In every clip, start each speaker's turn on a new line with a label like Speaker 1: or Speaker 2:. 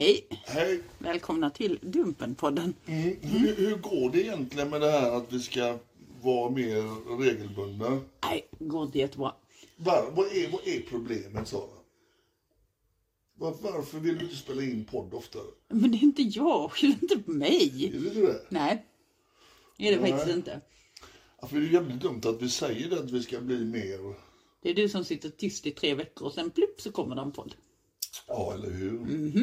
Speaker 1: Hej!
Speaker 2: Hej.
Speaker 1: Välkomna till Dumpenpodden.
Speaker 2: Mm. Hur, hur går det egentligen med det här att vi ska vara mer regelbundna?
Speaker 1: Nej, går inte jättebra.
Speaker 2: Var, vad, är, vad är problemet Sara? Var, varför vill du inte spela in podd oftare?
Speaker 1: Men det är inte jag, skyll inte på mig.
Speaker 2: Är det inte det?
Speaker 1: Nej, det är det
Speaker 2: Nej.
Speaker 1: faktiskt inte.
Speaker 2: Ja, för det är jävligt dumt att vi säger det att vi ska bli mer...
Speaker 1: Det är du som sitter tyst i tre veckor och sen plupp så kommer det en podd.
Speaker 2: Ja, eller hur?
Speaker 1: Mhm.
Speaker 2: Eh,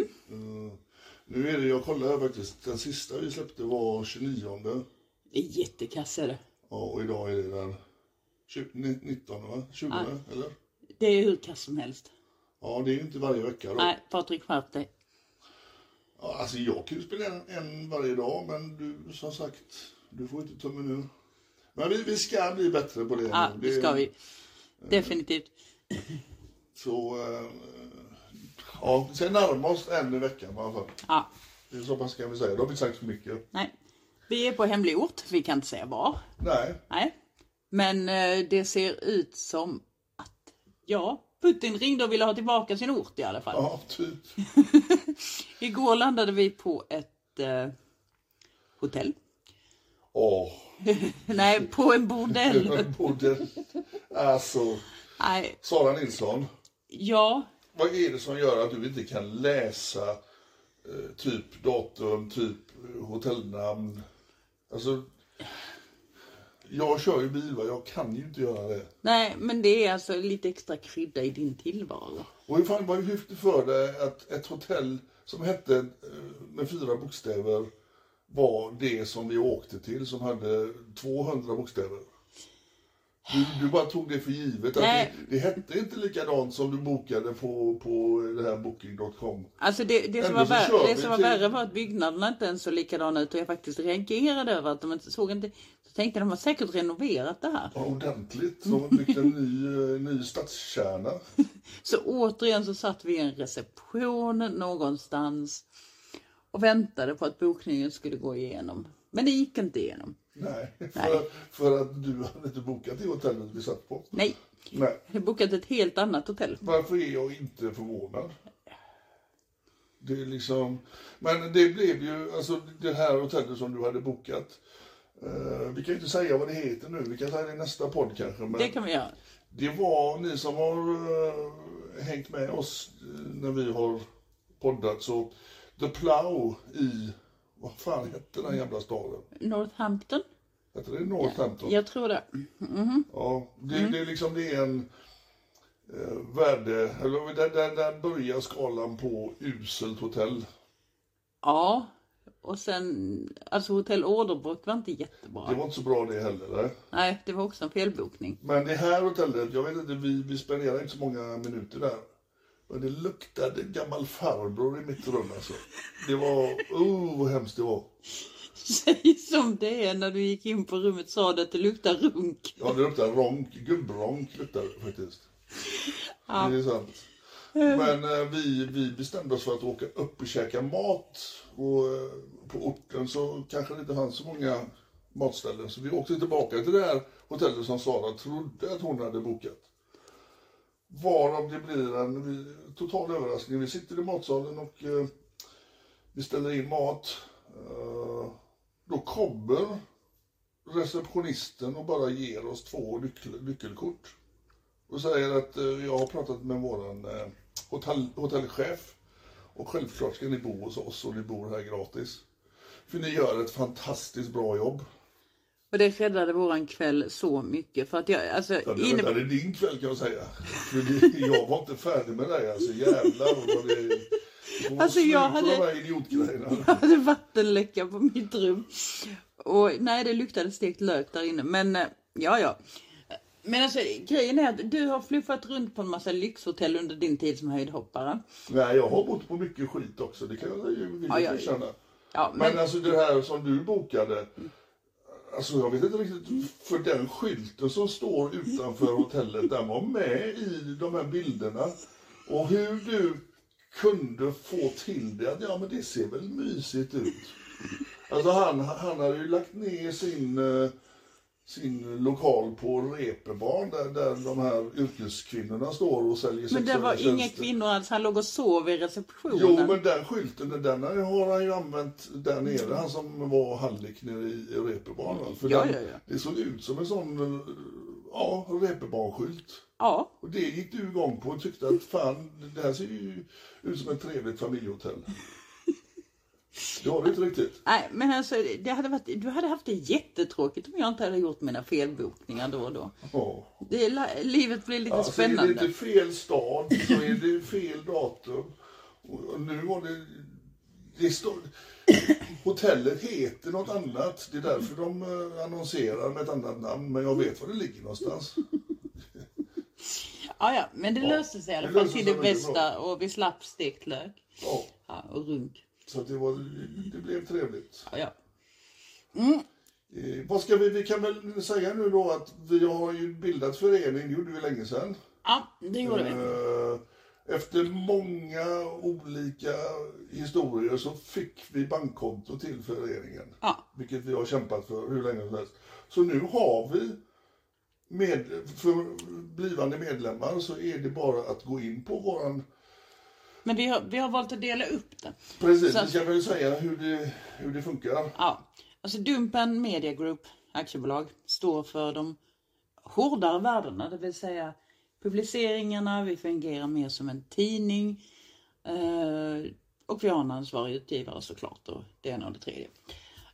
Speaker 2: nu är det, jag kollade faktiskt, den sista vi släppte var 29.
Speaker 1: Det är jättekass är det.
Speaker 2: Ja, och idag är det den 20, 19 va? 20
Speaker 1: Ja.
Speaker 2: eller?
Speaker 1: Det är hur kass som helst.
Speaker 2: Ja, det är ju inte varje vecka då.
Speaker 1: Nej, Patrik skärp dig.
Speaker 2: Ja, alltså jag kan ju spela en, en varje dag, men du som sagt, du får inte tummen ur. Men vi, vi ska bli bättre på det.
Speaker 1: Ja,
Speaker 2: nu.
Speaker 1: det ska vi. Definitivt.
Speaker 2: Så, eh, ja, sen närmar oss en i veckan i alla fall.
Speaker 1: Ja,
Speaker 2: Det är så pass kan vi säga. Då har vi sagt för mycket.
Speaker 1: nej. Vi är på hemlig ort, vi kan inte säga var.
Speaker 2: Nej,
Speaker 1: Nej. Men eh, det ser ut som att, ja, Putin ringde och ville ha tillbaka sin ort i alla fall.
Speaker 2: ja, typ.
Speaker 1: Igår landade vi på ett eh, hotell.
Speaker 2: Åh,
Speaker 1: Nej, på en bordell.
Speaker 2: både, alltså,
Speaker 1: Nej,
Speaker 2: Sara Nilsson.
Speaker 1: ja,
Speaker 2: Vad är det som gör att du inte kan läsa eh, typ datum, typ hotellnamn? Alltså, jag kör ju bil va, jag kan ju inte göra det.
Speaker 1: nej, men det är alltså lite extra krydda i din tillvaro.
Speaker 2: Och hur gick det för dig att ett hotell som hette eh, med fyra bokstäver var det som vi åkte till som hade 200 bokstäver? Du, du bara tog det för givet. Att det, det hette inte likadant som du bokade på, på det här booking.com.
Speaker 1: Alltså det, det som, var, värre, det som var värre var att byggnaderna inte ens såg likadana ut och jag faktiskt reagerade över att de inte såg inte... Så tänkte de har säkert renoverat det här.
Speaker 2: Ja, ordentligt. De har byggt en ny, eh, ny stadskärna.
Speaker 1: Så återigen så satt vi i en reception någonstans och väntade på att bokningen skulle gå igenom. Men det gick inte igenom.
Speaker 2: Nej,
Speaker 1: Nej.
Speaker 2: För, för att du hade inte bokat det hotellet vi satt på.
Speaker 1: Nej,
Speaker 2: Nej.
Speaker 1: jag har bokat ett helt annat hotell.
Speaker 2: Varför är jag inte förvånad? Det är liksom... Men det blev ju, alltså det här hotellet som du hade bokat. eh, vi kan ju inte säga vad det heter nu, vi kan säga det i nästa podd kanske. Men
Speaker 1: Det kan vi göra.
Speaker 2: det var, ni som har eh, hängt med oss när vi har poddat, så The Plow i, vad fan hette den jävla staden?
Speaker 1: Northampton?
Speaker 2: Hette det Northampton?
Speaker 1: Jag tror det.
Speaker 2: Ja, det, det är liksom det är en eh, värde, eller där, där, där börjar skalan på uselt hotell.
Speaker 1: Ja. Och sen, alltså hotell Orderbrook var inte jättebra.
Speaker 2: Det var inte så bra det heller. Nej.
Speaker 1: Nej, det var också en felbokning.
Speaker 2: Men det här hotellet, jag vet inte, vi, vi spenderade inte så många minuter där. Men det luktade gammal farbror i mitt rum alltså. Det var, oh vad hemskt det var.
Speaker 1: Säg som det är när du gick in på rummet sa du att det luktar runk.
Speaker 2: Ja, det luktar ronk. Gubbronk luktar det faktiskt.
Speaker 1: Ja.
Speaker 2: Det är sant. Men eh, vi, vi bestämde oss för att åka upp och käka mat. Och eh, på orten så kanske det inte fanns så många matställen. Så vi åkte tillbaka till det här hotellet som Sara trodde att hon hade bokat. Varav det blir en total överraskning. Vi sitter i matsalen och eh, vi ställer in mat. Eh, då kommer receptionisten och bara ger oss två nyckel, nyckelkort. Och säger att eh, jag har pratat med våran eh, hotell, hotellchef och självklart ska ni bo hos oss och ni bor här gratis. För ni gör ett fantastiskt bra jobb.
Speaker 1: Och det räddade våran kväll så mycket. För att jag, alltså,
Speaker 2: Ja, det
Speaker 1: inne...
Speaker 2: räddade din kväll kan jag säga. För det, jag var inte färdig med dig alltså. Jävlar vad det...
Speaker 1: Alltså, jag hade-. Jag hade vattenläcka på mitt rum. Och nej, det luktade stekt lök där inne. Men eh, ja, ja. Men alltså grejen är att du har fluffat runt på en massa lyxhotell under din tid som höjdhoppare.
Speaker 2: Nej, jag har bott på mycket skit också. Det kan jag ju villigt
Speaker 1: ja.
Speaker 2: erkänna.
Speaker 1: Ja, men,
Speaker 2: Men alltså det här som du bokade. Alltså jag vet inte riktigt, för den skylten som står utanför hotellet, den var med i de här bilderna. Och hur du kunde få till det, att ja men det ser väl mysigt ut. Alltså han, han hade ju lagt ner sin, eh, sin lokal på Reeperbahn där, där de här yrkeskvinnorna står och säljer
Speaker 1: men det var inga
Speaker 2: tjänster.
Speaker 1: kvinnor alls. Han låg och sov i receptionen.
Speaker 2: Jo, men den skylten, den har han ju använt där nere, han som var hallick nere i Reeperbahn. För
Speaker 1: Ja,
Speaker 2: den,
Speaker 1: ja, ja.
Speaker 2: Det såg ut som en sån, ja, Reeperbahn-skylt.
Speaker 1: Ja,
Speaker 2: Och det gick du igång på och tyckte att fan, det här ser ju ut som ett trevligt familjehotell. Det var det inte riktigt.
Speaker 1: nej, men alltså det hade varit, du hade haft det jättetråkigt om jag inte hade gjort mina felbokningar då och då.
Speaker 2: Ja.
Speaker 1: Det, är livet blir lite
Speaker 2: Alltså, är
Speaker 1: spännande.
Speaker 2: det inte fel stad så är det fel datum. Och nu var det... det står, hotellet heter något annat. Det är därför de eh, annonserar med ett annat namn. Men jag vet var det ligger någonstans.
Speaker 1: Ja, ja, men det löste sig i alla
Speaker 2: det
Speaker 1: fall till det bästa och vi slapp stekt lök.
Speaker 2: Ja,
Speaker 1: Ja, och runk.
Speaker 2: Så det, var, det blev trevligt.
Speaker 1: Ja, ja.
Speaker 2: Eh, vad ska vi, vi kan väl säga nu då att vi har ju bildat förening, det gjorde vi länge sedan.
Speaker 1: ja det gjorde vi.
Speaker 2: Eh, Efter många olika historier så fick vi bankkonto till föreningen.
Speaker 1: Ja.
Speaker 2: Vilket vi har kämpat för hur länge som helst. Så nu har vi, med, för blivande medlemmar så är det bara att gå in på våran...
Speaker 1: Men vi har, vi har valt att dela upp det.
Speaker 2: Precis,
Speaker 1: Så-
Speaker 2: vi ska väl säga hur det, hur det funkar.
Speaker 1: Ja, alltså Dumpen Media Group aktiebolag står för de hårdare värdena, det vill säga publiceringarna, vi fungerar mer som en tidning eh, och vi har en ansvarig utgivare såklart och det ena och det tredje.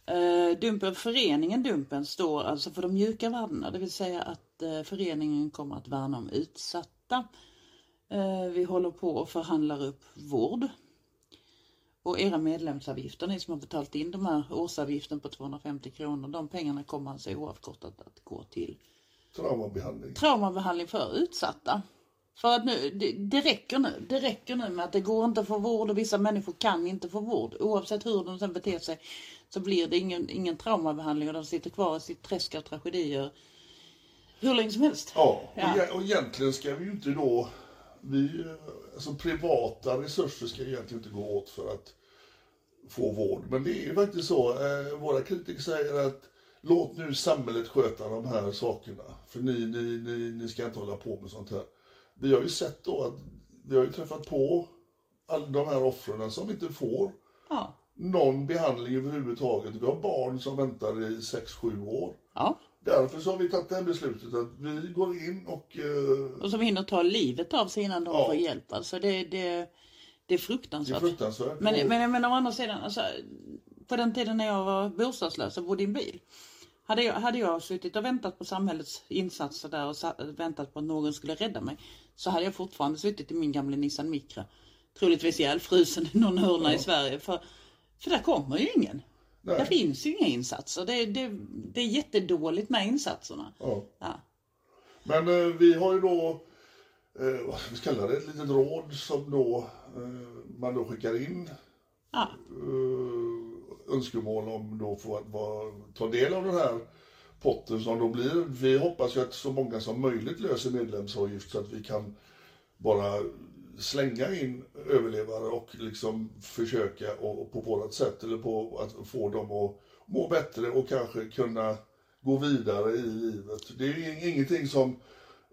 Speaker 1: Eh, Dumpen, föreningen Dumpen står alltså för de mjuka värdena, det vill säga att eh, föreningen kommer att värna om utsatta. Eh, vi håller på och förhandlar upp vård och era medlemsavgifter, ni som har betalt in de här årsavgiften på 250 kronor, de pengarna kommer alltså oavkortat att gå till
Speaker 2: Traumabehandling.
Speaker 1: traumabehandling för utsatta. För att nu, det, det räcker nu. Det räcker nu med att det går inte att få vård och vissa människor kan inte få vård. Oavsett hur de sen beter sig så blir det ingen, ingen traumabehandling och de sitter kvar i sitt träsk av tragedier hur länge som helst.
Speaker 2: Ja,
Speaker 1: Ja.
Speaker 2: Och, e- och egentligen ska vi ju inte då... Vi, alltså privata resurser ska egentligen inte gå åt för att få vård. Men det är ju faktiskt så. Eh, våra kritiker säger att låt nu samhället sköta de här sakerna. För ni, ni, ni, ni ska inte hålla på med sånt här. Vi har ju sett då att vi har ju träffat på alla de här offren som inte får
Speaker 1: Ja.
Speaker 2: någon behandling överhuvudtaget. Vi har barn som väntar i 6-7 år.
Speaker 1: ja.
Speaker 2: Därför så har vi tagit det här beslutet att vi går in och eh,
Speaker 1: Och som hinner ta livet av sig innan de
Speaker 2: Ja.
Speaker 1: får hjälp. Alltså det, det, det är
Speaker 2: det är
Speaker 1: fruktansvärt.
Speaker 2: fruktansvärt.
Speaker 1: Men, men menar å andra sidan, alltså, på den tiden när jag var bostadslös och bodde i en bil. Hade jag, hade jag suttit och väntat på samhällets insatser där och sa, väntat på att någon skulle rädda mig. Så hade jag fortfarande suttit i min gamla Nissan Micra. Troligtvis ihjälfrusen i någon hörna i Sverige. För, för där kommer ju ingen.
Speaker 2: Nej.
Speaker 1: Där finns ju inga insatser. Det, det, det är jättedåligt med insatserna.
Speaker 2: Ja.
Speaker 1: Ja.
Speaker 2: Men eh, vi har ju då, eh, vad ska vi kalla det, ett litet råd som då eh, man då skickar in
Speaker 1: Ja.
Speaker 2: eh, önskemål om då få att vara, ta del av den här potten som då blir. Vi hoppas ju att så många som möjligt löser medlemsavgift så att vi kan bara slänga in överlevare och liksom försöka och, på vårt sätt eller på att få dem att må bättre och kanske kunna gå vidare i livet. Det är ingenting som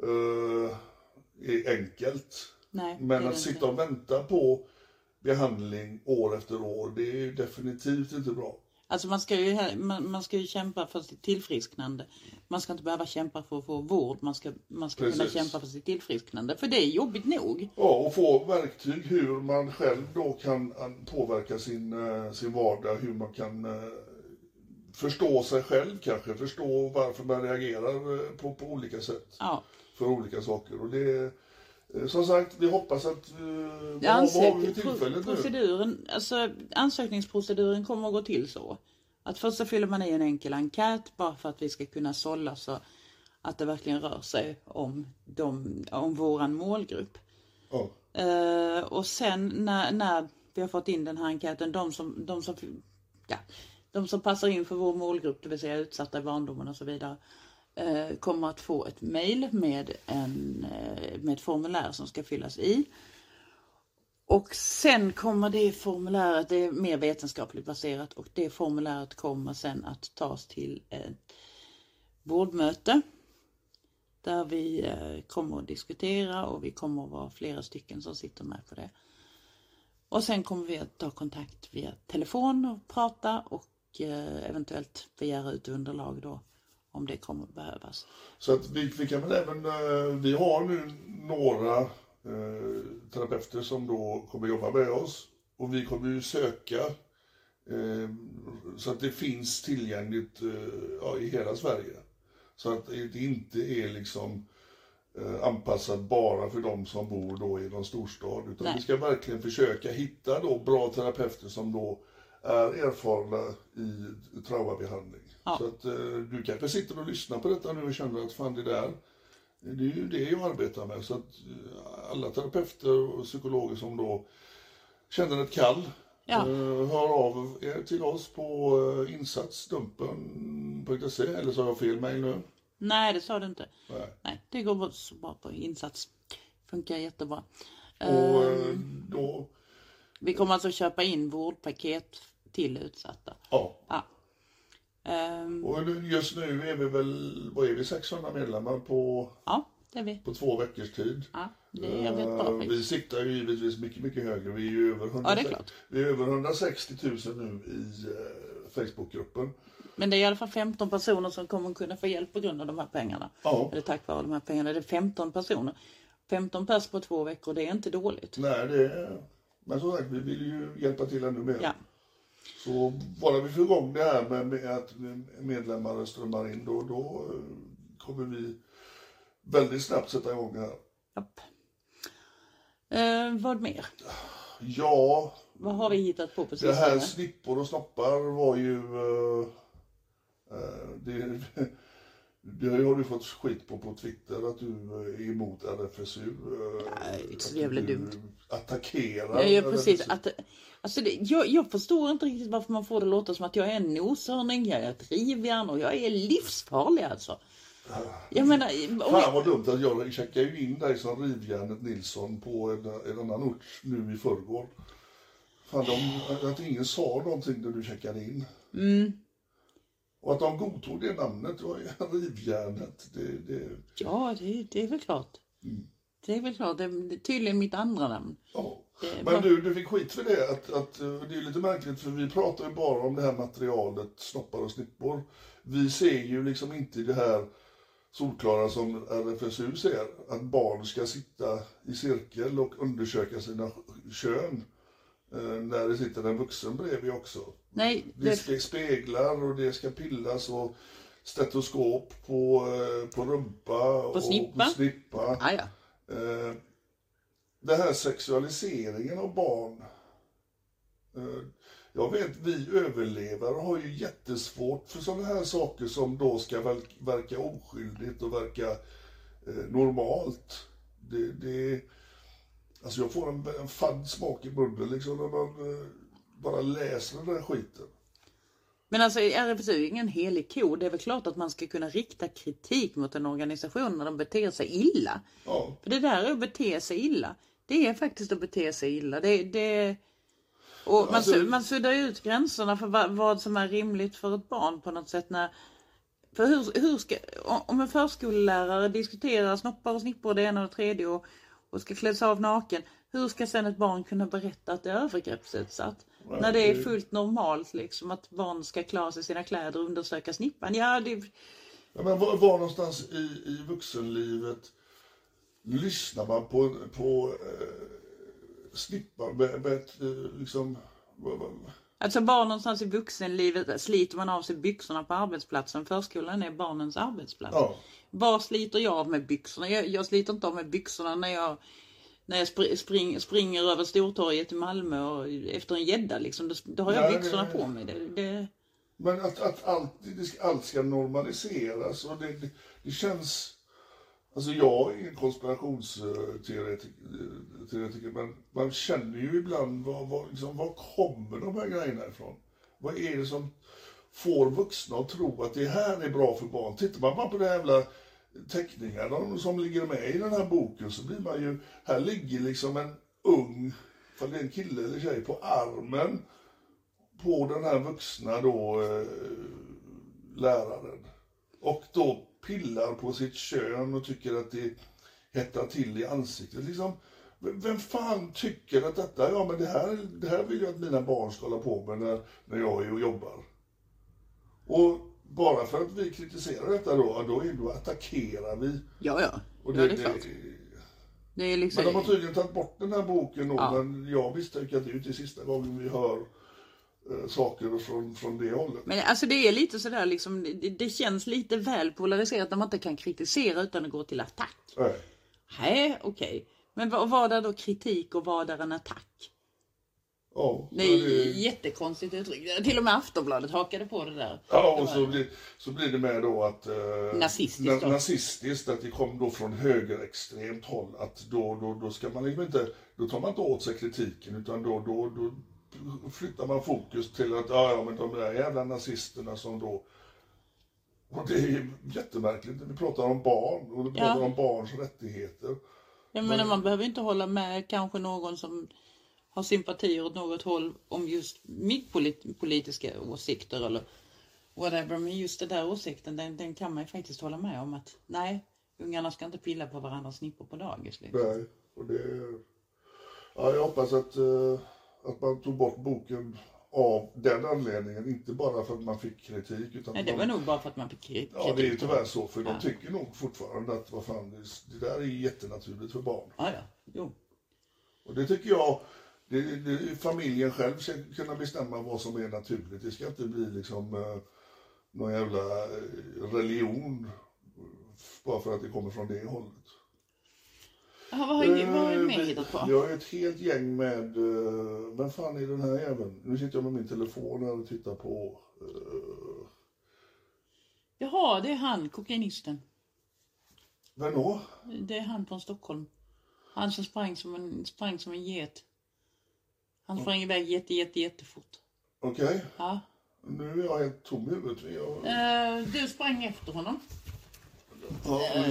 Speaker 2: uh, är enkelt.
Speaker 1: Nej,
Speaker 2: Men att sitta och vänta på behandling år efter år, det är definitivt inte bra.
Speaker 1: Alltså man ska, ju, man, man ska ju kämpa för sitt tillfrisknande. Man ska inte behöva kämpa för att få vård. Man ska, man ska kunna kämpa för sitt tillfrisknande. För det är jobbigt nog.
Speaker 2: Ja, och få verktyg hur man själv då kan påverka sin, eh, sin vardag, hur man kan eh, förstå sig själv kanske, förstå varför man reagerar eh, på, på olika sätt
Speaker 1: Ja.
Speaker 2: för olika saker. Och det, som sagt, vi hoppas att... eh, Vad, har- vad har vi
Speaker 1: ansök-
Speaker 2: för tillfället nu?
Speaker 1: proceduren, alltså, ansökningsproceduren kommer att gå till så. Att först så fyller man i en enkel enkät bara för att vi ska kunna sålla så att det verkligen rör sig om, de, om våran målgrupp.
Speaker 2: Ja,
Speaker 1: Eh, och sen när, när vi har fått in den här enkäten, de som, de som, ja, de som passar in för vår målgrupp, det vill säga utsatta i barndomen och så vidare, eh, Eh, kommer att få ett mejl med, en, eh, med ett formulär som ska fyllas i. Och sen kommer det formuläret, det är mer vetenskapligt baserat, och det formuläret kommer sen att tas till ett vårdmöte där vi eh, kommer att diskutera och vi kommer att vara flera stycken som sitter med på det. Och sen kommer vi att ta kontakt via telefon och prata och eventuellt begära ut underlag då om det kommer att behövas.
Speaker 2: så att vi, vi kan väl även... eh, Vi har nu några eh, terapeuter som då kommer jobba med oss och vi kommer ju söka eh, så att det finns tillgängligt eh, ja, i hela Sverige. Så att det inte är liksom eh, anpassat bara för de som bor då i någon storstad. Utan
Speaker 1: Nej.
Speaker 2: vi ska verkligen försöka hitta då bra terapeuter som då är erfarna i traumabehandling.
Speaker 1: Ja.
Speaker 2: Så att eh, du kanske sitter och lyssnar på detta nu och känner att fan det där, det är ju det jag arbetar med. Så att eh, alla terapeuter och psykologer som då känner ett kall
Speaker 1: Ja.
Speaker 2: eh, hör av er till oss på insatsdumpen.se eller så har jag fel mejl nu.
Speaker 1: Nej, det sa du inte.
Speaker 2: Nej.
Speaker 1: Nej, det går så bra på insats. Funkar jättebra.
Speaker 2: Och
Speaker 1: Eh,
Speaker 2: eh, då,
Speaker 1: vi kommer alltså köpa in vårdpaket till utsatta.
Speaker 2: ja.
Speaker 1: Ja. Ehm,
Speaker 2: Och just nu är vi väl, vad är vi, 600 medlemmar på,
Speaker 1: ja, det är vi.
Speaker 2: på två veckors tid.
Speaker 1: Ja, det är rätt bra
Speaker 2: Eh, Vi siktar ju givetvis mycket, mycket högre. Vi är ju över, 100,
Speaker 1: Ja, det är klart.
Speaker 2: Vi är över 160 000 nu i eh, Facebookgruppen.
Speaker 1: Men det är i alla fall 15 personer som kommer kunna få hjälp på grund av de här pengarna.
Speaker 2: Ja.
Speaker 1: Eller tack vare de här pengarna. Det är 15 personer. 15 pers på två veckor, det är inte dåligt.
Speaker 2: Nej, det är, men som sagt, vi vill ju hjälpa till ännu mer.
Speaker 1: Ja.
Speaker 2: Så bara vi får igång det här med, att medlemmar strömmar in, då, då eh, kommer vi väldigt snabbt sätta igång här.
Speaker 1: Japp. Eh, vad mer?
Speaker 2: Ja,
Speaker 1: Vad har vi hittat på på
Speaker 2: det här snippor och snoppar var ju... eh, eh, det, det har du fått skit på på Twitter, att du är emot RFSU. eh,
Speaker 1: Nej, det är så
Speaker 2: att
Speaker 1: jävla
Speaker 2: du
Speaker 1: dumt.
Speaker 2: Attackerar
Speaker 1: Ja, ja precis. Att, alltså det, jag, jag förstår inte riktigt varför man får det låta som att jag är en noshörning, jag är ett rivjärn och jag är livsfarlig alltså. Jag menar,
Speaker 2: Fan
Speaker 1: jag,
Speaker 2: vad dumt att jag checkade ju in dig som Rivjärnet Nilsson på en, en annan ort nu i förrgår. Fan, de, att ingen sa någonting när du checkade in.
Speaker 1: Mm.
Speaker 2: Och att de godtog det namnet, var ju Rivjärnet. Det, det,
Speaker 1: ja, det, det är väl klart. Det är väl klart, det är tydligen mitt andra namn.
Speaker 2: ja.
Speaker 1: Det-
Speaker 2: Men du, du fick skit för det. Att, att, eh, det är lite märkligt för vi pratar ju bara om det här materialet, snoppar och snippor. Vi ser ju liksom inte det här solklara som RFSU ser. Att barn ska sitta i cirkel och undersöka sina kön. Eh, När det sitter en vuxen bredvid också.
Speaker 1: Nej,
Speaker 2: Det
Speaker 1: det,
Speaker 2: ska speglar och det ska pillas och stetoskop på, eh, på rumpa och
Speaker 1: snippa.
Speaker 2: på snippa.
Speaker 1: ah, ja.
Speaker 2: Eh, Den här sexualiseringen av barn. Jag vet, vi överlevare har ju jättesvårt för sådana här saker som då ska verk- verka oskyldigt och verka normalt. Det, det, alltså jag får en, en fadd smak i munnen liksom när man eh, bara läser den där skiten.
Speaker 1: Men alltså RFSU är ingen helig ko. Det är väl klart att man ska kunna rikta kritik mot en organisation när de beter sig illa.
Speaker 2: Ja.
Speaker 1: För det där är att bete sig illa. Det är faktiskt att bete sig illa. Det, det... Och man,
Speaker 2: Alltså-
Speaker 1: man suddar ut gränserna för vad, vad som är rimligt för ett barn på något sätt. När, för hur, hur ska, om en förskollärare diskuterar snoppar och snippor det ena och det tredje och, och ska klä sig av naken. Hur ska sen ett barn kunna berätta att det är övergreppsutsatt?
Speaker 2: Nej,
Speaker 1: när det är
Speaker 2: det-
Speaker 1: fullt normalt liksom att barn ska klara sig sina kläder och undersöka snippan. Ja, det,
Speaker 2: Ja, men var, var någonstans i, i vuxenlivet lyssnar man på, på eh, snippar med, med eh, liksom, vad- vad-
Speaker 1: Alltså barn någonstans i vuxenlivet sliter man av sig byxorna på arbetsplatsen. Förskolan är barnens arbetsplats.
Speaker 2: ja.
Speaker 1: Var sliter jag av mig byxorna? Jag, jag sliter inte av mig byxorna när jag, när jag spr, spring, springer över Stortorget i Malmö och efter en gädda. Liksom. Då, då har jag
Speaker 2: Nej,
Speaker 1: byxorna
Speaker 2: det-
Speaker 1: på mig. Det, det,
Speaker 2: Men att, att allt, allt ska normaliseras och det, det, det känns... Alltså jag är ingen konspirationsteoretiker men man känner ju ibland var, var, liksom, var kommer de här grejerna ifrån? Vad är det som får vuxna att tro att det här är bra för barn? Tittar man bara på de jävla teckningarna som ligger med i den här boken så blir man ju... Här ligger liksom en ung, för det är en kille eller tjej, på armen på den här vuxna då eh, läraren. Och då pillar på sitt kön och tycker att det hettar till i ansiktet. Liksom, vem fan tycker att detta, ja men det här, det här vill jag att mina barn ska hålla på med när, när jag är och jobbar. Och bara för att vi kritiserar detta då, då, är, då attackerar vi.
Speaker 1: ja, ja.
Speaker 2: Och
Speaker 1: ja, det är klart. Det är liksom...
Speaker 2: men de har tydligen tagit bort den här boken då,
Speaker 1: Ja.
Speaker 2: men jag misstänker att det är inte sista gången vi hör saker från, från det hållet.
Speaker 1: Men alltså det är lite sådär liksom, det, det känns lite väl polariserat när man inte kan kritisera utan att gå till attack.
Speaker 2: Nej.
Speaker 1: Nej, okej. Men vad, vad är då kritik och vad är en attack?
Speaker 2: Ja,
Speaker 1: Det är
Speaker 2: det-
Speaker 1: jättekonstigt uttryck. Till och med Aftonbladet hakade på det där.
Speaker 2: Ja, och så blir, så blir det med då att... Eh,
Speaker 1: Nazistiskt då.
Speaker 2: nazistiskt, att det kom då från högerextremt håll. Att då, då, då ska man liksom inte... Då tar man inte åt sig kritiken utan då, då, då flyttar man fokus till att ja, ja, men de där jävla nazisterna som då... Och det är jättemärkligt vi pratar om barn och vi
Speaker 1: Ja.
Speaker 2: pratar om barns rättigheter.
Speaker 1: Jag menar man behöver inte hålla med kanske någon som har sympatier åt något håll om just mitt polit- politiska åsikter eller whatever. Men just den där åsikten den, den kan man ju faktiskt hålla med om att nej, ungarna ska inte pilla på varandras snippor på dagis. Liksom.
Speaker 2: Nej, och det... Ja, jag hoppas att, eh, att man tog bort boken av den anledningen. Inte bara för att man fick kritik. Utan
Speaker 1: Nej, det var nog bara för att man fick kritik.
Speaker 2: Ja, det är tyvärr så. För
Speaker 1: Ja.
Speaker 2: de tycker nog fortfarande att vad fan, det, det där är jättenaturligt för barn.
Speaker 1: Ja, ja. Jo.
Speaker 2: Och det tycker jag, det, det, familjen själv ska kunna bestämma vad som är naturligt. Det ska inte bli liksom eh, någon jävla eh, religion bara för att det kommer från det hållet.
Speaker 1: Jaha, vad har vad har du
Speaker 2: Eh,
Speaker 1: mer hittat på?
Speaker 2: Jag har ett helt gäng med, uh, vem fan är den här jäveln? Nu sitter jag med min telefon här och tittar på. Uh,
Speaker 1: Jaha, det är han, kokainisten.
Speaker 2: vem då?
Speaker 1: Det är han från Stockholm. Han som sprang som en, sprang som en get. Han sprang iväg jätte, jätte, jättefort.
Speaker 2: Okej,
Speaker 1: Ja.
Speaker 2: nu är jag helt tom i huvudet. Jag,
Speaker 1: Eh, du sprang efter honom.
Speaker 2: Ja,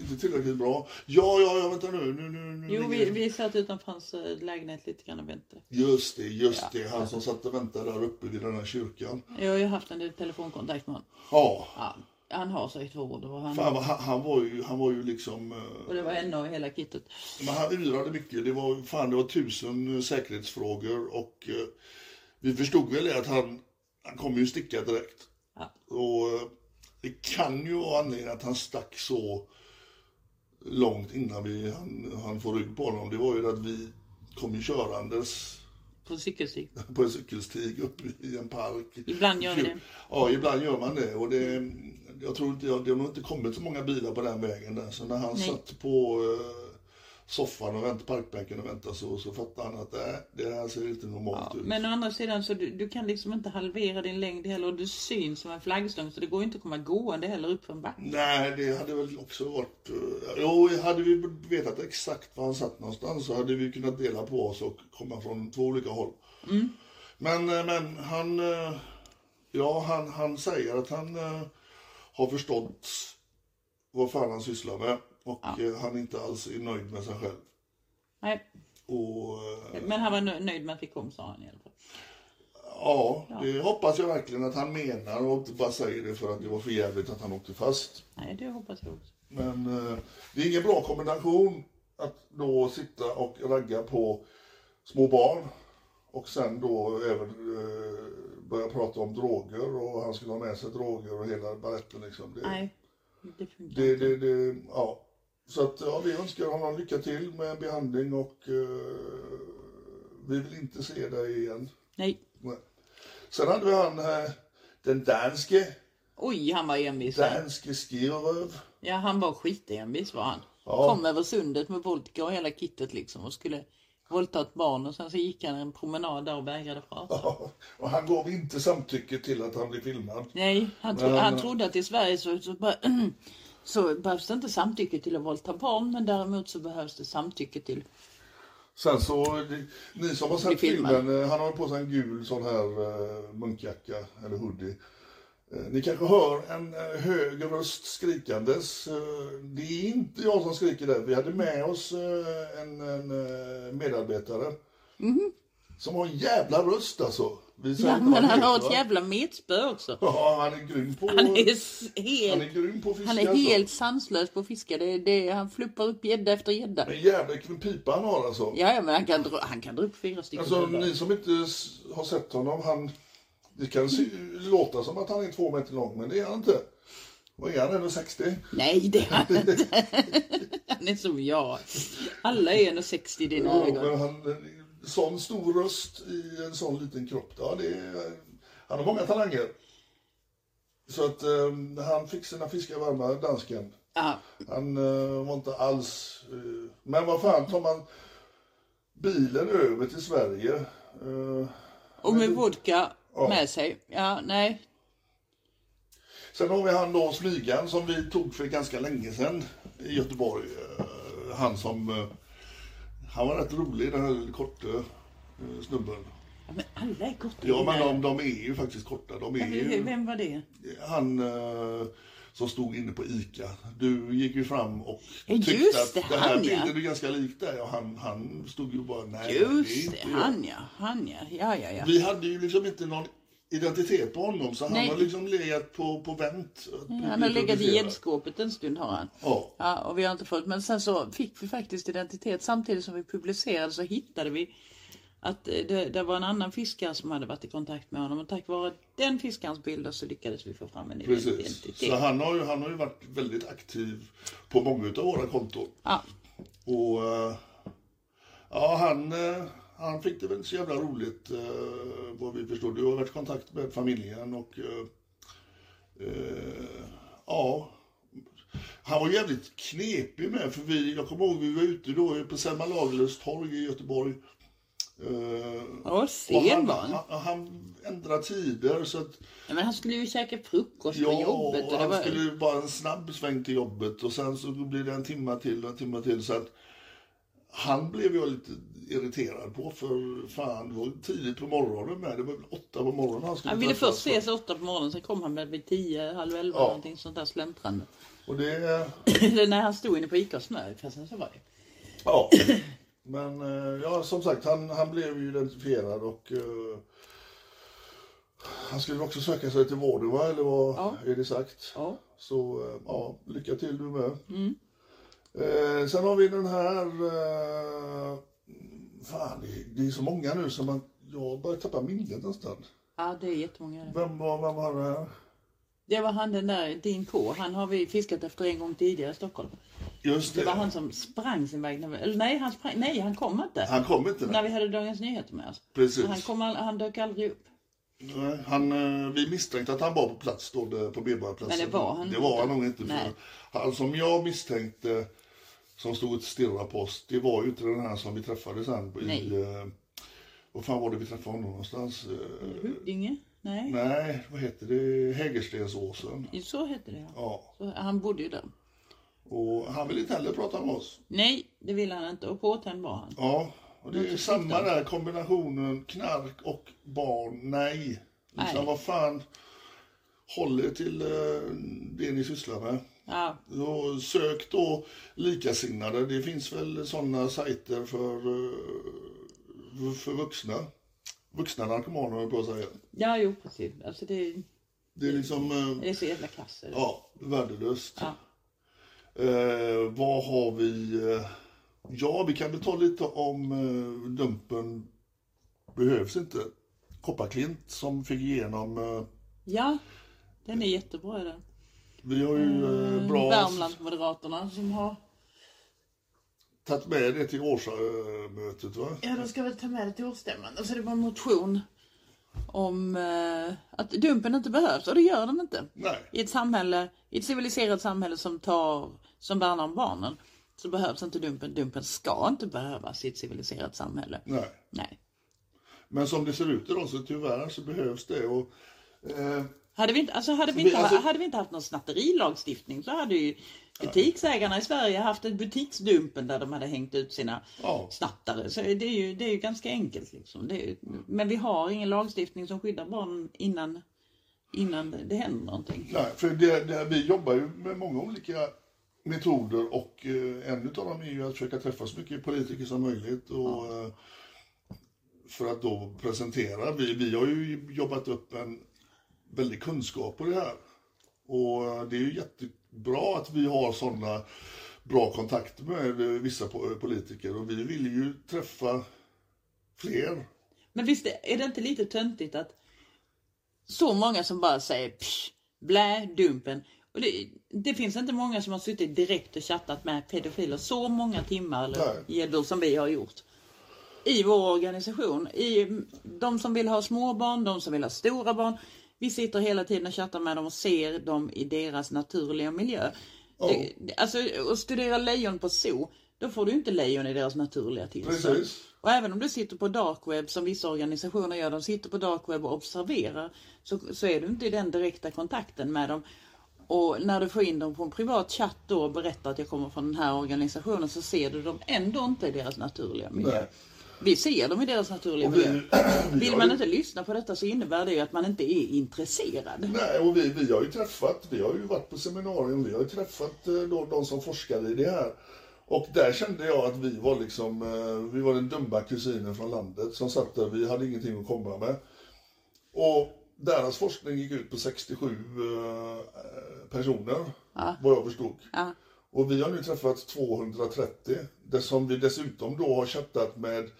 Speaker 2: inte tillräckligt bra. Ja, ja, ja, vänta nu. nu, nu, nu
Speaker 1: Jo, vi, vi satt utanför hans eh, lägenhet lite grann och väntade.
Speaker 2: Just det, just det. Han som satt och väntade där uppe vid den här kyrkan.
Speaker 1: Jag har ju haft en telefonkontakt med honom.
Speaker 2: Ja,
Speaker 1: Ja, han har sagt ord och han,
Speaker 2: fan, han, han, var ju, han var ju liksom... eh,
Speaker 1: och det var en av hela kittet.
Speaker 2: Men han yrade mycket. Det var, fan, det var tusen eh, säkerhetsfrågor och eh, vi förstod väl att han, han kommer ju sticka direkt.
Speaker 1: Ja.
Speaker 2: Och eh, det kan ju vara anledningen att han stack så långt innan vi, han, han får rygg på honom. Det var ju att vi kom ju körandes
Speaker 1: På cykelstig.
Speaker 2: på en cykelstig upp i en park.
Speaker 1: Ibland gör vi det.
Speaker 2: Ja, ibland gör man det. Och det jag tror inte, det har nog inte kommit så många bilar på den vägen där. Så när han
Speaker 1: Nej.
Speaker 2: satt på eh, soffan och väntade parkbänken och väntade så, så fattade han att äh, det här ser inte normalt
Speaker 1: Ja,
Speaker 2: ut.
Speaker 1: men å andra sidan så du, du kan liksom inte halvera din längd heller och du syns som en flaggstång så det går ju inte att komma gående heller upp för en backe.
Speaker 2: Nej, det hade väl också varit... eh, Jo, hade vi vetat exakt var han satt någonstans så hade vi kunnat dela på oss och komma från två olika håll.
Speaker 1: Mm.
Speaker 2: Men, eh, men han... eh, Ja, han, han säger att han har förstått vad fan han sysslar med. Och eh, han inte alls är nöjd med sig själv.
Speaker 1: Nej,
Speaker 2: Och eh,
Speaker 1: men han var nö- nöjd med att vi kom sa han i alla fall.
Speaker 2: ja, det hoppas jag verkligen att han menar och inte bara säger det för att det var för jävligt att han åkte fast.
Speaker 1: Nej, det hoppas jag också.
Speaker 2: Men eh, det är ingen bra kombination att då sitta och ragga på små barn och sen då även eh, börja prata om droger och han skulle ha med sig droger och hela baletten liksom. Det,
Speaker 1: Nej, det funkar
Speaker 2: det, det, det, ja. Så att ja, vi önskar honom lycka till med behandling och eh, vi vill inte se dig igen.
Speaker 1: Nej.
Speaker 2: Nej. Sen hade vi han, eh, den danske,
Speaker 1: Oj, han var envis.
Speaker 2: danske Skiröv.
Speaker 1: Ja, han var skitenvis var han.
Speaker 2: Ja.
Speaker 1: Kom över sundet med vodka och hela kittet liksom och skulle våldta ett barn och sen så gick han en promenad där och vägrade prata.
Speaker 2: Ja, och han gav inte samtycke till att han blev filmad.
Speaker 1: Nej, han, tro,
Speaker 2: Men-
Speaker 1: han trodde att i Sverige så, så, bara, så behövs det inte samtycke till att våldta barn men däremot så behövs det samtycke till...
Speaker 2: Sen så, ni som har sett filmen, eh, han har på sig en gul sån här uh, munkjacka eller hoodie. Eh, ni kanske hör en hög röst skrikandes. Eh, det är inte jag som skriker där. Vi hade med oss eh, en, en eh, medarbetare. Som har en jävla röst alltså.
Speaker 1: Ja, men han har ett
Speaker 2: va?
Speaker 1: jävla metspö också.
Speaker 2: Ja, han är grym på...
Speaker 1: Han är, s-
Speaker 2: han
Speaker 1: helt,
Speaker 2: är grym på fiska.
Speaker 1: han är
Speaker 2: alltså.
Speaker 1: helt sanslös på att fiska. Det, det, han fluppar upp gädda efter gädda.
Speaker 2: En jävla pipa han har alltså.
Speaker 1: Ja, ja, men han kan, dra, han kan dra upp fyra stycken.
Speaker 2: Alltså ni som inte har sett honom, han... Det kan se, låta som att han är två meter lång, men det är han inte. Vad är han, 1,60?
Speaker 1: Nej, det är han inte. Han är som jag. Alla är 1,60 i dina
Speaker 2: Ja,
Speaker 1: ögon.
Speaker 2: men han, sån stor röst i en sån liten kropp, ja, det är, han har många talanger. Så att eh, han fick sina fiskar varma, dansken.
Speaker 1: Ja,
Speaker 2: Han eh, var inte alls... eh, men vad fan, tar man bilen över till Sverige? eh,
Speaker 1: och med vodka med sig. Ja, nej.
Speaker 2: Sen har vi han då Smygan som vi tog för ganska länge sedan i Göteborg. Eh, Han som... Han var rätt rolig den här korta eh, snubben.
Speaker 1: Ja, men alla är korta.
Speaker 2: Ja men de, de är ju faktiskt korta. De är ju...
Speaker 1: Vem var det?
Speaker 2: Han eh, som stod inne på ICA. Du gick ju fram och
Speaker 1: Ja,
Speaker 2: tyckte
Speaker 1: just
Speaker 2: att
Speaker 1: det,
Speaker 2: den här
Speaker 1: han, ja.
Speaker 2: bilden är ganska lik dig. Och han, han stod ju bara nej. det är
Speaker 1: Just
Speaker 2: inte
Speaker 1: det,
Speaker 2: jag."
Speaker 1: han ja. Han ja. Ja, ja, ja.
Speaker 2: Vi hade ju liksom inte någon identitet på honom så han
Speaker 1: Nej.
Speaker 2: har liksom legat på, på vänt. att bli
Speaker 1: Han har legat i gäddskåpet en stund har han.
Speaker 2: Ja.
Speaker 1: Ja, och vi har inte fått, men sen så fick vi faktiskt identitet samtidigt som vi publicerade så hittade vi att eh, det, det var en annan fiskare som hade varit i kontakt med honom och tack vare den fiskarens bilder så lyckades vi få fram en
Speaker 2: Precis.
Speaker 1: identitet.
Speaker 2: Så han har, ju, han har ju varit väldigt aktiv på många av våra konton.
Speaker 1: Ja,
Speaker 2: Och eh, ja, han, eh, han fick det väl så jävla roligt eh, vad vi förstod. Du har varit i kontakt med familjen och eh, eh, ja. Han var jävligt knepig med för vi, jag kommer ihåg vi var ute då på Selma Lagerlöfs torg i Göteborg. Eh,
Speaker 1: och
Speaker 2: och han,
Speaker 1: sen var han.
Speaker 2: han, han ändrade tider så att
Speaker 1: Ja, men han skulle ju käka frukost på
Speaker 2: Ja,
Speaker 1: jobbet. Och
Speaker 2: han
Speaker 1: var...
Speaker 2: skulle ju bara en snabb sväng till jobbet och sen så blir det en timma till och en timma till. Så att han blev jag lite irriterad på för fan, det var tidigt på morgonen med. Det var väl åtta på morgonen han skulle
Speaker 1: Han ville först ses åtta på morgonen, sen kom han väl vid tio, halv elva
Speaker 2: Ja.
Speaker 1: någonting sånt där släntrande.
Speaker 2: Och det,
Speaker 1: är när han stod inne på Ica och snö, fastän så var det.
Speaker 2: ja. Men eh, ja, som sagt, han, han blev ju identifierad och eh, han skulle också söka sig till vården va, eller vad
Speaker 1: Ja.
Speaker 2: är det sagt?
Speaker 1: Ja.
Speaker 2: Så eh, ja, lycka till du med.
Speaker 1: Mm.
Speaker 2: Eh, sen har vi den här... Fan, det, det är så många nu som man... Jag börjar tappa minnet nästan.
Speaker 1: Ja, det är jättemånga. det.
Speaker 2: Vem var, vem var det?
Speaker 1: Det var han den där, din K. Han har vi fiskat efter en gång tidigare i Stockholm.
Speaker 2: Just det.
Speaker 1: Det var han som sprang sin väg. Eller nej, han sprang, nej, han kom inte.
Speaker 2: Han kom inte.
Speaker 1: När vi hade Dagens Nyheter med oss.
Speaker 2: Precis.
Speaker 1: Han, kom, han dök aldrig upp.
Speaker 2: Nej, Han, eh, vi misstänkte att han var på plats då, på Medborgarplatsen.
Speaker 1: Men det var han
Speaker 2: Det var han
Speaker 1: inte.
Speaker 2: nog inte.
Speaker 1: Nej.
Speaker 2: För han som jag misstänkte, som stod och stirrade på oss, det var ju inte den här som vi träffade sen. I,
Speaker 1: Nej.
Speaker 2: eh, vad fan var det vi träffade honom någonstans? Eh,
Speaker 1: Huddinge? Nej.
Speaker 2: nej, vad heter det? Hägerstensåsen.
Speaker 1: Så hette det ja.
Speaker 2: Ja.
Speaker 1: Han bodde ju där.
Speaker 2: Och han ville inte heller prata med oss.
Speaker 1: Nej, det ville han inte. Och påtänd var han.
Speaker 2: Ja, och det är samma där kombinationen knark och barn, nej. Liksom,
Speaker 1: Nej.
Speaker 2: vad fan, håll er till eh, det ni sysslar med.
Speaker 1: Ja,
Speaker 2: Och sök då likasinnade. Det finns väl sådana sajter för, eh, för- vuxna. Vuxna narkomaner på att säga.
Speaker 1: ja jo precis. Alltså det,
Speaker 2: Det är liksom, eh,
Speaker 1: det är så jävla kass.
Speaker 2: ja, värdelöst.
Speaker 1: Ja.
Speaker 2: Eh, vad har vi? Eh, ja, vi kan väl ta lite om eh, Dumpen behövs inte. Kopparklint som fick igenom, eh,
Speaker 1: Ja, den är jättebra den.
Speaker 2: Vi har ju eh, bra
Speaker 1: Värmlandsmoderaterna som har...
Speaker 2: tagit med det till årsmötet va?
Speaker 1: Ja, de ska väl ta med det till årsstämman. Och så är det bara en motion om eh, att Dumpen inte behövs. Och det gör den inte.
Speaker 2: Nej.
Speaker 1: I ett samhälle, i ett civiliserat samhälle som tar, som värnar om barnen så behövs inte Dumpen. Dumpen ska inte behövas i ett civiliserat samhälle.
Speaker 2: Nej.
Speaker 1: Nej.
Speaker 2: Men som det ser ut idag så tyvärr så behövs det. Och, eh,
Speaker 1: Hade vi, inte, alltså hade, vi
Speaker 2: Vi-
Speaker 1: inte,
Speaker 2: alltså-
Speaker 1: hade vi inte haft någon snatterilagstiftning så hade ju butiksägarna i Sverige haft ett butiksdumpen där de hade hängt ut sina
Speaker 2: Ja.
Speaker 1: snattare. Så det är ju, det är ju ganska enkelt. Liksom. Ju- men vi har ingen lagstiftning som skyddar barnen innan, innan det- händer någonting.
Speaker 2: nej, för det, det, vi jobbar ju med många olika metoder och eh, en av dem är ju att försöka träffa så mycket politiker som möjligt. Och, eh, för att då presentera. Vi, vi har ju jobbat upp en väldig kunskap på det här. Och det är ju jättebra att vi har sådana bra kontakter med vissa po- politiker och vi vill ju träffa fler.
Speaker 1: Men visst är det inte lite töntigt att så många som bara säger psh, blä, dumpen. Och det, det finns inte många som har suttit direkt och chattat med pedofiler så många timmar eller gäddor som vi har gjort. I vår organisation. I de som vill ha små barn, de som vill ha stora barn. Vi sitter hela tiden och chattar med dem och ser dem i deras naturliga miljö. Det, det- alltså att studera lejon på zoo, då får du inte lejon i deras naturliga tillstånd.
Speaker 2: Precis.
Speaker 1: Och även om du sitter på dark web som vissa organisationer gör, de sitter på dark web och observerar, så, så är du inte i den direkta kontakten med dem. Och när du får in dem på en privat chatt då och berättar att jag kommer från den här organisationen så ser du dem ändå inte i deras naturliga miljö.
Speaker 2: Nej.
Speaker 1: Vi ser dem i deras naturliga
Speaker 2: vi-
Speaker 1: miljö.
Speaker 2: vi
Speaker 1: Vill man
Speaker 2: ju-
Speaker 1: inte lyssna på detta så innebär det ju att man inte är intresserad.
Speaker 2: Nej, och vi, vi har ju träffat, vi har ju varit på seminarium, vi har ju träffat eh, då, de som forskar i det här. Och där kände jag att vi var liksom, eh, vi var den dumma kusinen från landet som satt där, vi hade ingenting att komma med. Och deras forskning gick ut på 67 eh, personer, vad jag förstod.
Speaker 1: Ja.
Speaker 2: Och vi har nu träffat 230, det som vi dessutom då har chattat med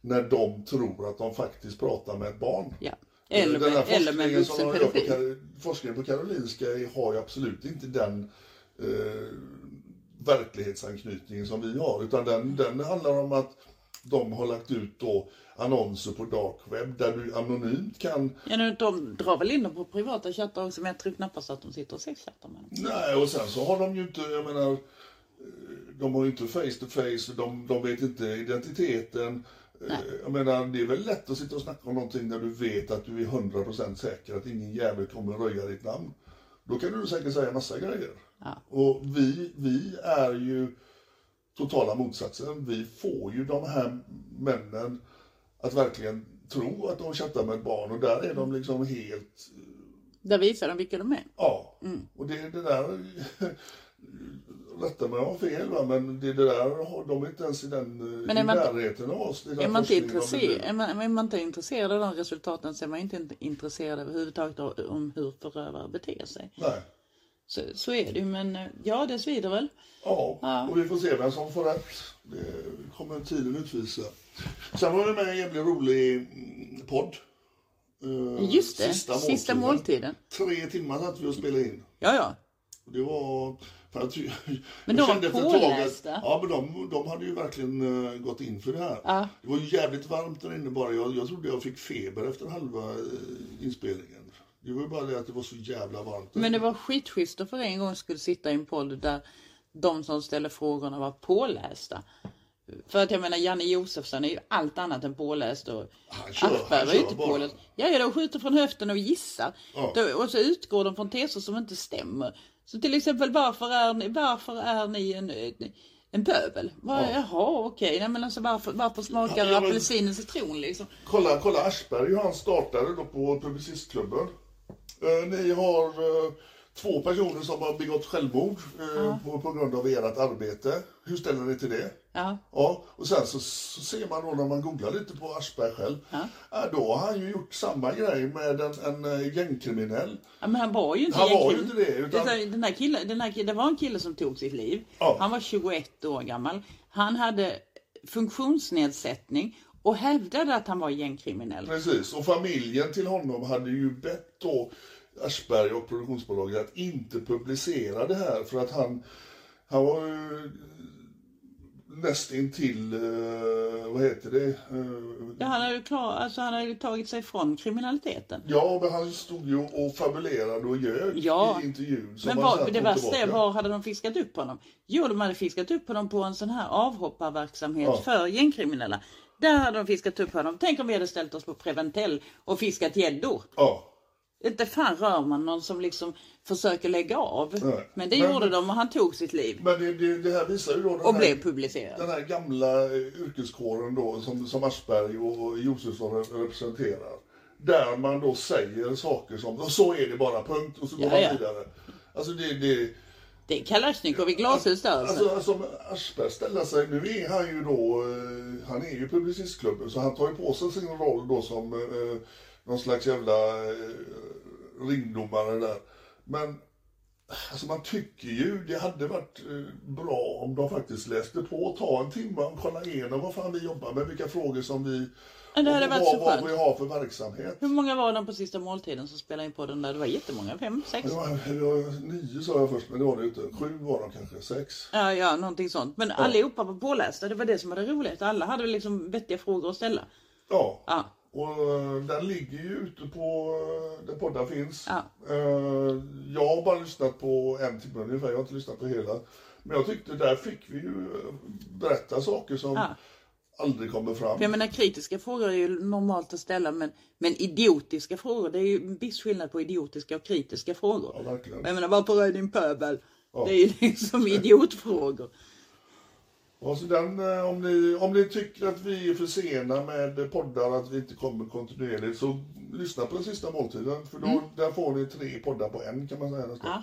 Speaker 2: när de tror att de faktiskt pratar med ett barn.
Speaker 1: Ja. Eller
Speaker 2: Den
Speaker 1: med,
Speaker 2: här forskningen som de gör på Forskningen på Karolinska har ju absolut inte den eh, verklighetsanknytningen som vi har. Utan den, den handlar om att de har lagt ut då annonser på dark web där du anonymt kan
Speaker 1: Ja, nu, de drar väl in dem på privata chattar också men jag tror knappast att de sitter och sexchattar med dem.
Speaker 2: Nej, och sen så har de ju inte, jag menar, eh, de har ju inte face to face, de, de vet inte identiteten. Eh, Jag menar, det är väl lätt att sitta och snacka om någonting när du vet att du är 100% säker att ingen jävel kommer att röja ditt namn. Då kan du säkert säga massa grejer.
Speaker 1: Ja.
Speaker 2: Och vi, vi är ju totala motsatsen. Vi får ju de här männen att verkligen tro att de chattar med ett barn och där är de liksom helt
Speaker 1: Där visar de vilka de är.
Speaker 2: Ja,
Speaker 1: Mm.
Speaker 2: och det, det där, rätta mig om jag har fel va, men det, det där, har- de är inte ens i den eh,
Speaker 1: Men är man
Speaker 2: närheten av oss.
Speaker 1: Är man, inte intresserad, är, man, är man inte intresserad av de resultaten så är man inte intresserad överhuvudtaget av, om hur förövare beter sig.
Speaker 2: Nej.
Speaker 1: Så, så är det ju, men eh, ja, det svider väl.
Speaker 2: Ja,
Speaker 1: Ja.
Speaker 2: och vi får se vem som får rätt. Det kommer tiden utvisa. Sen var vi med en jävligt rolig mm, podd. Eh,
Speaker 1: Just det, sista, måltiden.
Speaker 2: Tre timmar satt vi och spelade in.
Speaker 1: Ja, ja.
Speaker 2: Det var... För att,
Speaker 1: Men de var
Speaker 2: att-
Speaker 1: pålästa.
Speaker 2: Ja, men de, de hade ju verkligen eh, gått in för det här.
Speaker 1: Ja.
Speaker 2: Det var jävligt varmt där inne bara. Jag, jag trodde jag fick feber efter halva eh, inspelningen. Det var ju bara det att det var så jävla varmt.
Speaker 1: Men det var skitschysst att för en gång skulle sitta i en podd där de som ställer frågorna var pålästa. För att jag menar Janne Josefsson är ju allt annat än påläst och
Speaker 2: Han kör-
Speaker 1: ju
Speaker 2: kör
Speaker 1: inte
Speaker 2: bara.
Speaker 1: påläst. Ja, ja, de skjuter från höften och gissar.
Speaker 2: Ja.
Speaker 1: Då, och så utgår de från teser som inte stämmer. Så till exempel varför är ni, varför är ni en, En pöbel? Var,
Speaker 2: Ja.
Speaker 1: Jaha, okej. Nej, men alltså, varför, varför smakar
Speaker 2: Ja, ja, men-
Speaker 1: apelsin och citron liksom?
Speaker 2: Kolla, kolla Aschberg, hur han startade då på Publicistklubben. Eh, ni har eh, två personer som har begått självmord eh, på, på grund av ert arbete. Hur ställer ni till det?
Speaker 1: Ja.
Speaker 2: Ja, och sen så, så ser man då när man googlar lite på Aschberg själv. Ja. då har han ju gjort samma grej med en, en eh, gängkriminell.
Speaker 1: Ja, men han var ju inte
Speaker 2: Han var ju inte det, utan-
Speaker 1: Det, den här killen, den här, det var en kille som tog sitt liv.
Speaker 2: Ja.
Speaker 1: Han var 21 år gammal. Han hade funktionsnedsättning och hävdade att han var gängkriminell.
Speaker 2: Precis, och familjen till honom hade ju bett då Aschberg och produktionsbolaget att inte publicera det här för att han, han var ju nästintill, eh, vad heter det? Eh,
Speaker 1: Ja, han hade ju klar, alltså, han ju tagit sig från kriminaliteten.
Speaker 2: Ja, men han stod ju och fabulerade och ljög
Speaker 1: Ja.
Speaker 2: i intervjun.
Speaker 1: Men var, det värsta är, var hade de fiskat upp honom? Jo, de hade fiskat upp honom på en sån här avhopparverksamhet
Speaker 2: Ja.
Speaker 1: för gängkriminella. Där hade de fiskat upp honom. Tänk om vi hade ställt oss på Preventell och fiskat gäddor.
Speaker 2: Ja,
Speaker 1: Inte fan rör man någon som liksom försöker lägga av.
Speaker 2: Nej.
Speaker 1: Men det
Speaker 2: Men-
Speaker 1: gjorde de och han tog sitt liv.
Speaker 2: men det, det, det här visar ju då den
Speaker 1: Och
Speaker 2: här,
Speaker 1: blev publicerad.
Speaker 2: den här gamla eh, yrkeskåren då som, som Aschberg och Josefsson re- representerar. Där man då säger saker som "Och så är det bara, punkt, och så går
Speaker 1: Ja,
Speaker 2: man
Speaker 1: ja.
Speaker 2: vidare. Alltså det, det
Speaker 1: Det är Kalashnikov i glashus där alltså.
Speaker 2: Alltså, alltså om Aschberg ställer sig, nu är han ju då, eh, han är ju publicistklubben så han tar ju på sig sin roll då som eh, någon slags jävla eh, ringdomare där. Men alltså man tycker ju det hade varit eh, bra om de faktiskt läste på, ta en timme och kolla igenom vad fan vi jobbar med, vilka frågor som vi,
Speaker 1: Ja, det hade varit
Speaker 2: vad,
Speaker 1: så
Speaker 2: vad vi har för verksamhet.
Speaker 1: Hur många var de på sista måltiden som spelade in på den där? Det var jättemånga. Fem, sex?
Speaker 2: Det var, det var nio sa jag först, men det var det inte. Sju var de kanske, sex.
Speaker 1: Ja, ja, någonting sånt. Men allihopa var pålästa. Det var det som var det roliga. Alla hade liksom vettiga frågor att ställa.
Speaker 2: Ja.
Speaker 1: Ja.
Speaker 2: Och eh, den ligger ju ute på eh, där poddar finns.
Speaker 1: Ja.
Speaker 2: Eh, Jag har bara lyssnat på en timme ungefär, jag har inte lyssnat på hela. Men jag tyckte där fick vi ju berätta saker som
Speaker 1: Ja.
Speaker 2: aldrig kommer fram.
Speaker 1: För jag menar kritiska frågor är ju normalt att ställa men, men idiotiska frågor, det är ju en viss skillnad på idiotiska och kritiska frågor.
Speaker 2: Ja, verkligen.
Speaker 1: Jag menar varför är din pöbel? Det är ju liksom idiotfrågor.
Speaker 2: Och så den, eh, om, ni, om ni tycker att vi är för sena med poddar, att vi inte kommer kontinuerligt, så lyssna på den sista måltiden. För då, där får ni tre poddar på en kan man säga nästan.
Speaker 1: Mm. Ja.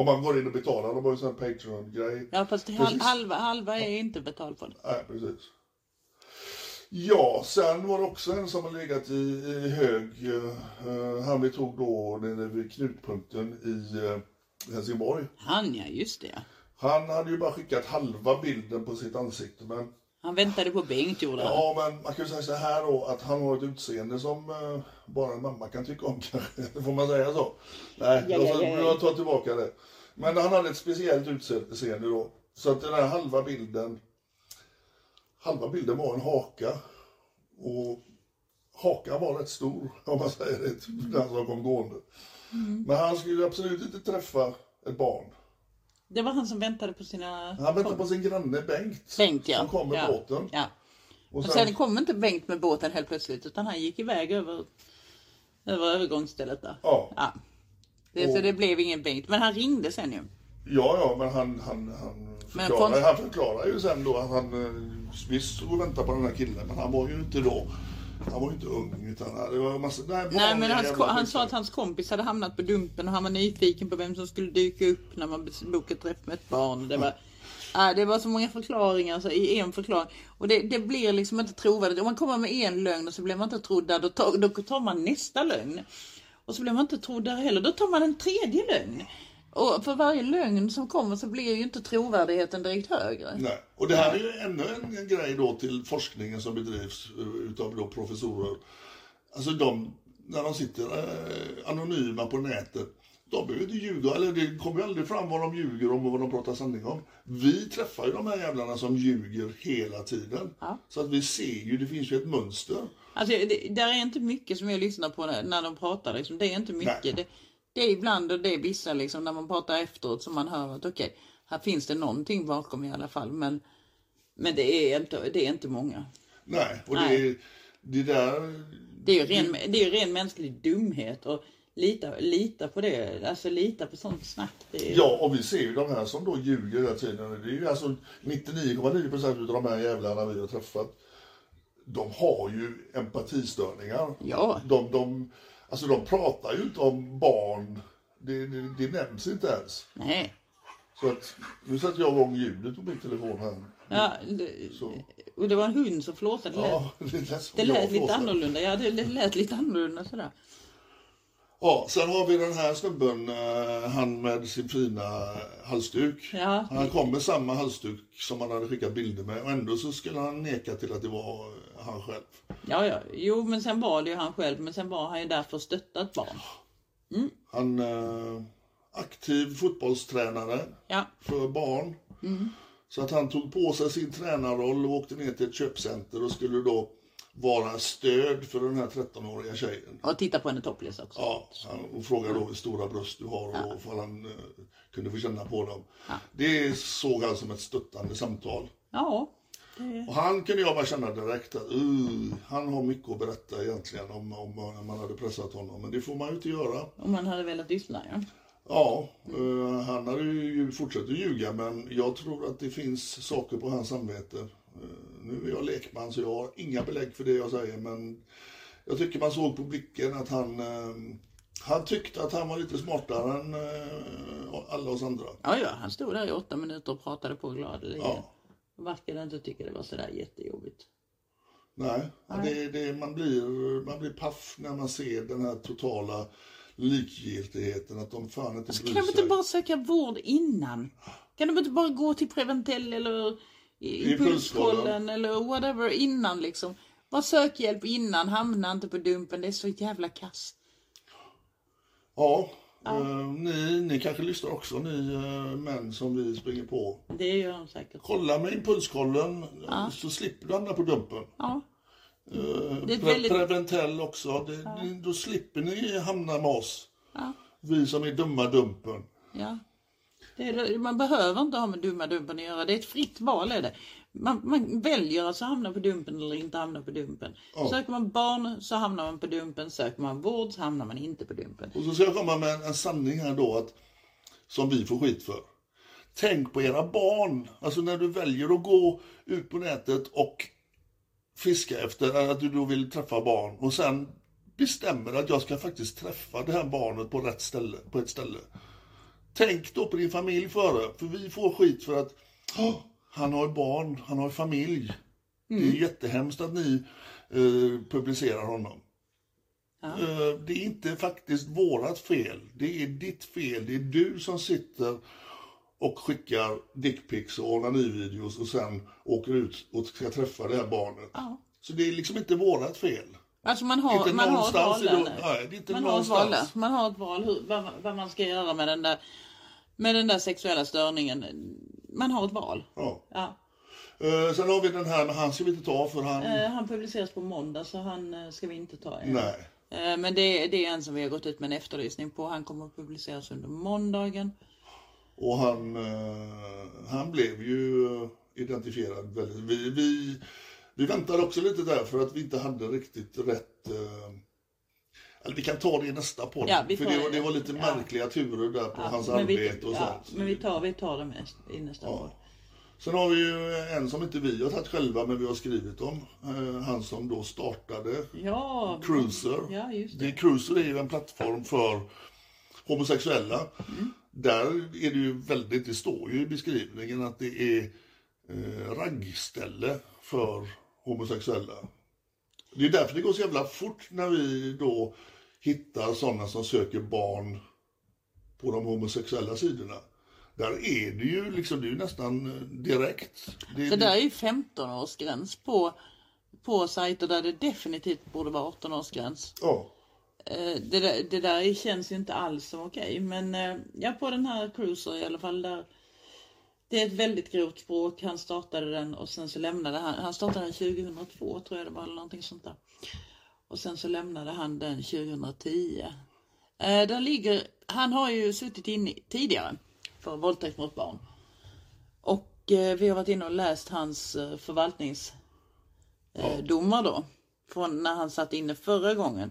Speaker 2: Om man går in och betalar, de har ju sån här Patreon-grej.
Speaker 1: Ja fast hal, halva, halva är inte betald på det.
Speaker 2: Nej, precis. Ja, sen var det också en som har legat i, i hög, eh, han vi tog då nere vid knutpunkten i eh, Helsingborg.
Speaker 1: Han ja, just det ja.
Speaker 2: Han hade ju bara skickat halva bilden på sitt ansikte, men
Speaker 1: Han väntade på Bengt gjorde han.
Speaker 2: ja, men man kan ju säga så här då, att han har ett utseende som eh, bara en mamma kan tycka om kanske. Får man säga så? Nej,
Speaker 1: Ja, ja, ja, ja.
Speaker 2: jag tar tillbaka det. Men han hade ett speciellt utseende då. Så att den här halva bilden, halva bilden var en haka. Och hakan var rätt stor, om man säger det, till den som kom gående.
Speaker 1: Mm.
Speaker 2: Men han skulle absolut inte träffa ett barn.
Speaker 1: Det var han som väntade på sina...
Speaker 2: Han väntade på sin granne Bengt,
Speaker 1: Bengt ja.
Speaker 2: som kom med
Speaker 1: ja.
Speaker 2: båten.
Speaker 1: Ja.
Speaker 2: Och
Speaker 1: Och
Speaker 2: sen,
Speaker 1: sen kom inte Bengt med båten helt plötsligt utan han gick iväg över, över övergångsstället där.
Speaker 2: ja,
Speaker 1: Ja. Det, Så
Speaker 2: Och-
Speaker 1: det blev ingen Bengt. Men han ringde sen ju.
Speaker 2: ja, ja, men han, han, han,
Speaker 1: Men
Speaker 2: förklarar,
Speaker 1: konst-
Speaker 2: han förklarar ju sen då att han eh, visst stod och väntade på den här killen, men han var ju inte då, han var ju inte ung utan det var massa, nej,
Speaker 1: Nej men hans, han sa att hans kompis hade hamnat på Dumpen och han var nyfiken på vem som skulle dyka upp när man bokade träff med ett barn. Det var, ja, det var så många förklaringar alltså, i en förklaring. Och det, det blir liksom inte trovärdigt. Om man kommer med en lögn och så blir man inte trodd där, då tar, då tar man nästa lögn. Och så blir man inte trodd där heller. Då tar man en tredje lögn. Och för varje lögn som kommer så blir ju inte trovärdigheten direkt högre.
Speaker 2: Nej. Och det här är ju ännu en, grej då till forskningen som bedrivs eh, utav då professorer. Alltså de, när de sitter eh, anonyma på nätet, de behöver inte ljuga, eller det kommer ju aldrig fram vad de ljuger om och vad de pratar sanning om. Vi träffar ju de här jävlarna som ljuger hela tiden.
Speaker 1: Ja.
Speaker 2: Så att vi ser ju, det finns ju ett mönster.
Speaker 1: Alltså, det, där är inte mycket som jag lyssnar på när, när de pratar. Liksom. Det är inte mycket. Det, det är ibland och det är vissa liksom, när man pratar efteråt som man hör att okej, här finns det någonting bakom i alla fall. Men, men det, är inte, det är inte många.
Speaker 2: Nej, och
Speaker 1: Nej.
Speaker 2: det, det där...
Speaker 1: Det är ju ren, det är ren mänsklig dumhet och Lita, lita på det, alltså lita på sånt snack. Är,
Speaker 2: Ja, och vi ser ju de här som då ljuger hela tiden. Det är ju alltså 99,9% utav de här jävlarna vi har träffat. De har ju empatistörningar.
Speaker 1: Ja.
Speaker 2: De, de, alltså de pratar ju inte om barn. Det, det, det nämns inte ens.
Speaker 1: Nej.
Speaker 2: Så att, nu sätter jag igång ljudet på min telefon här.
Speaker 1: Ja, det, och det var en hund som flåsade. Det lät,
Speaker 2: Ja, det lät,
Speaker 1: det lät lite annorlunda. Ja, det, det lät lite annorlunda sådär.
Speaker 2: Ja, sen har vi den här snubben, eh, han med sin fina halsduk.
Speaker 1: Ja.
Speaker 2: Han kom med samma halsduk som han hade skickat bilder med och ändå så skulle han neka till att det var han själv.
Speaker 1: Ja, ja. Jo, men sen var det ju han själv. Men sen var han ju där för att stötta ett barn.
Speaker 2: Han eh, aktiv fotbollstränare
Speaker 1: Ja.
Speaker 2: för barn. Så att han tog på sig sin tränarroll och åkte ner till ett köpcenter och skulle då vara stöd för den här 13-åriga tjejen.
Speaker 1: Och titta på henne topless också.
Speaker 2: Ja, och frågade då hur stora bröst du har och ifall han eh, kunde få känna på dem. Det såg han som ett stöttande samtal.
Speaker 1: Ja. Det,
Speaker 2: Och han kunde jag bara känna direkt att uh, han har mycket att berätta egentligen om, om, om man hade pressat honom. Men det får man ju inte göra.
Speaker 1: om man hade velat lyssna, ja.
Speaker 2: Ja, eh, han hade ju fortsatt att ljuga men jag tror att det finns saker på hans samvete. Eh, nu är jag lekman så jag har inga belägg för det jag säger men jag tycker man såg på blicken att han, eh, han tyckte att han var lite smartare än eh, alla oss andra.
Speaker 1: Ja, ja. Han stod där i åtta minuter och pratade på gladeligen.
Speaker 2: Ja.
Speaker 1: Verkade inte tycka det var sådär jättejobbigt.
Speaker 2: Nej, Det, det, man, blir, man blir paff när man ser den här totala likgiltigheten, att de fan inte
Speaker 1: Så
Speaker 2: bryr
Speaker 1: kan de
Speaker 2: sig.
Speaker 1: inte bara söka vård innan? Kan de inte bara gå till Preventell eller i-
Speaker 2: Impulskollen.
Speaker 1: Eller whatever innan liksom? Bara sök hjälp innan, hamna inte på dumpen. Det är så jävla kass.
Speaker 2: Ja, eh, ni, ni kanske lyssnar också, ni eh, män som vi springer på.
Speaker 1: Det gör de säkert.
Speaker 2: Kolla med impulskollen så slipper du hamna på dumpen.
Speaker 1: Ja.
Speaker 2: Eh,
Speaker 1: Det är
Speaker 2: Pre-
Speaker 1: väldigt-
Speaker 2: Preventell också, det, det, då slipper ni hamna med oss.
Speaker 1: Ja.
Speaker 2: Vi som är dumma dumpen.
Speaker 1: Ja. Är, man behöver inte ha med dumma dumpen att göra. Det är ett fritt val är det. Man, man väljer alltså att hamna på dumpen eller inte hamna på dumpen. Söker man barn så hamnar man på dumpen. Söker man vård så hamnar man inte på dumpen.
Speaker 2: Och så ska jag komma med en, en sanning här då, att, som vi får skit för. Tänk på era barn. Alltså när du väljer att gå ut på nätet och fiska efter att du då vill träffa barn och sen bestämmer att jag ska faktiskt träffa det här barnet på rätt ställe, på ett ställe. Tänk då på din familj före, för vi får skit för att "Åh, han har barn, han har familj. Det är jättehemskt att ni eh, publicerar honom. Eh, Det är inte faktiskt vårat fel. Det är ditt fel. Det är du som sitter och skickar dickpics och onanivideos och sen åker ut och ska träffa det här barnet.
Speaker 1: Ja.
Speaker 2: Så det är liksom inte vårat fel.
Speaker 1: Alltså man har,
Speaker 2: Inte
Speaker 1: man har ett val där
Speaker 2: nej, inte
Speaker 1: man har ett val där. Man har ett val hur, vad, vad man ska göra med den där med den där sexuella störningen. Man har ett val.
Speaker 2: Ja.
Speaker 1: Ja.
Speaker 2: Eh, Sen har vi den här, men han ska vi inte ta för han...
Speaker 1: Eh, han publiceras på måndag så han eh, ska vi inte ta än.
Speaker 2: Nej.
Speaker 1: Men det, det är en som vi har gått ut med en efterlysning på. Han kommer att publiceras under måndagen.
Speaker 2: Och han, han blev ju identifierad väldigt... Vi, vi, vi väntade också lite där för att vi inte hade riktigt rätt... Eh, eller vi kan ta det i nästa podd.
Speaker 1: Ja,
Speaker 2: för det, var-
Speaker 1: det.
Speaker 2: var lite
Speaker 1: Ja.
Speaker 2: märkliga turer där på hans
Speaker 1: men vi,
Speaker 2: arbete och
Speaker 1: ja,
Speaker 2: sånt.
Speaker 1: Men vi tar, vi tar det i nästa
Speaker 2: Ja.
Speaker 1: podd.
Speaker 2: Sen har vi ju en som inte vi har tagit själva men vi har skrivit om. Eh, han som då startade
Speaker 1: Ja,
Speaker 2: Cruiser.
Speaker 1: Ja, just det.
Speaker 2: det. Cruiser är ju en plattform för homosexuella.
Speaker 1: Mm.
Speaker 2: Där är det ju väldigt, det står ju i beskrivningen att det är eh, raggställe för homosexuella. Det är därför det går så jävla fort när vi då hittar sådana som söker barn på de homosexuella sidorna. Där är det ju liksom, det är nästan eh, direkt. Det,
Speaker 1: Så där är ju 15-årsgräns på, på sajter där det definitivt borde vara 18-årsgräns.
Speaker 2: Ja.
Speaker 1: Eh, Det där, det där känns ju inte alls som okej. Men eh, ja, på den här Cruiser i alla fall. Där, det är ett väldigt grovt språk. Han startade den och sen så lämnade han. Han startade den 2002 tror jag det var eller någonting sånt där. Och sen så lämnade han den 2010. Eh, Den ligger, han har ju suttit inne tidigare för våldtäkt mot barn. Och eh, vi har varit inne och läst hans eh, förvaltningsdomar då. Från när han satt inne förra gången.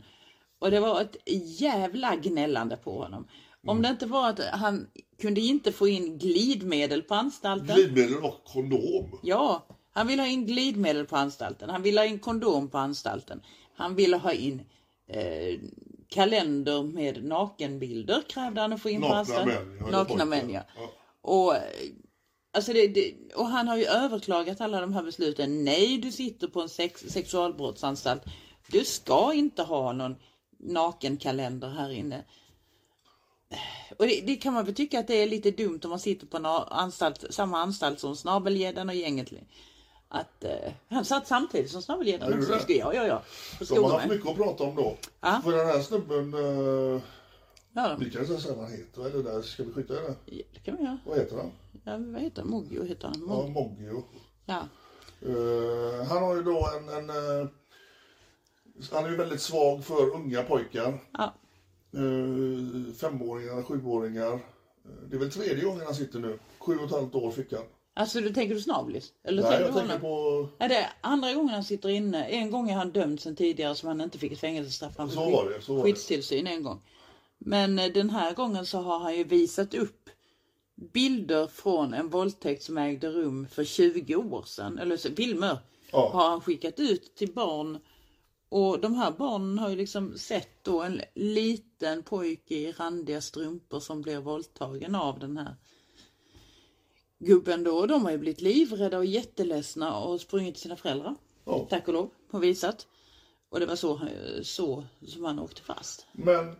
Speaker 1: Och det var ett jävla gnällande på honom. Om det inte var att han kunde inte få in glidmedel på anstalten.
Speaker 2: Glidmedel och kondom.
Speaker 1: Ja, han ville ha in glidmedel på anstalten. Han ville ha in kondom på anstalten. Han ville ha in eh, kalender med nakenbilder krävde han att få in på
Speaker 2: Nakna
Speaker 1: anstalten.
Speaker 2: män,
Speaker 1: Nakna män, ja.
Speaker 2: Ja.
Speaker 1: Och, eh, alltså det, det, och han har ju överklagat alla de här besluten. Nej, du sitter på en sex, sexualbrottsanstalt. Du ska inte ha någon nakenkalender här inne. Och det, det kan man väl tycka att det är lite dumt om man sitter på en anstalt, samma anstalt som Snabelgäddan och gänget. Att eh, han satt samtidigt som Snabelgäddan
Speaker 2: Ja,
Speaker 1: också. Ja, ja, ja.
Speaker 2: De har haft mycket att prata om då.
Speaker 1: Ja.
Speaker 2: För den här snubben, eh,
Speaker 1: Ja,
Speaker 2: vi kan säga vad han heter, eller där, ska vi skjuta i det?
Speaker 1: ja, det kan vi göra.
Speaker 2: Vad heter han?
Speaker 1: Ja, vad heter han? Moggio heter han.
Speaker 2: Ja,
Speaker 1: Mog-
Speaker 2: Moggio.
Speaker 1: Ja.
Speaker 2: Eh, han har ju då en, en eh, han är ju väldigt svag för unga pojkar.
Speaker 1: Ja.
Speaker 2: Uh, femåringar, sjuåringar. Eh, Det är väl tredje gången han sitter nu. Sju och ett halvt år fick han.
Speaker 1: Alltså, du tänker du Snablis? Eller
Speaker 2: Nej,
Speaker 1: tänker
Speaker 2: jag
Speaker 1: du
Speaker 2: tänker på...
Speaker 1: Ja, det är andra gången han sitter inne. En gång är han dömd sen tidigare som han inte fick ett fängelsestraff. Han
Speaker 2: Så var det, så var det.
Speaker 1: skyddstillsyn en gång. Men eh, den här gången så har han ju visat upp bilder från en våldtäkt som ägde rum för 20 år sedan. Eller så, filmer
Speaker 2: Ja.
Speaker 1: har han skickat ut till barn. Och de här barnen har ju liksom sett då en liten pojke i randiga strumpor som blir våldtagen av den här gubben då. Och de har ju blivit livrädda och jätteledsna och sprungit till sina föräldrar.
Speaker 2: Ja.
Speaker 1: Tack och lov, och visat. Och det var så, så som han åkte fast.
Speaker 2: Men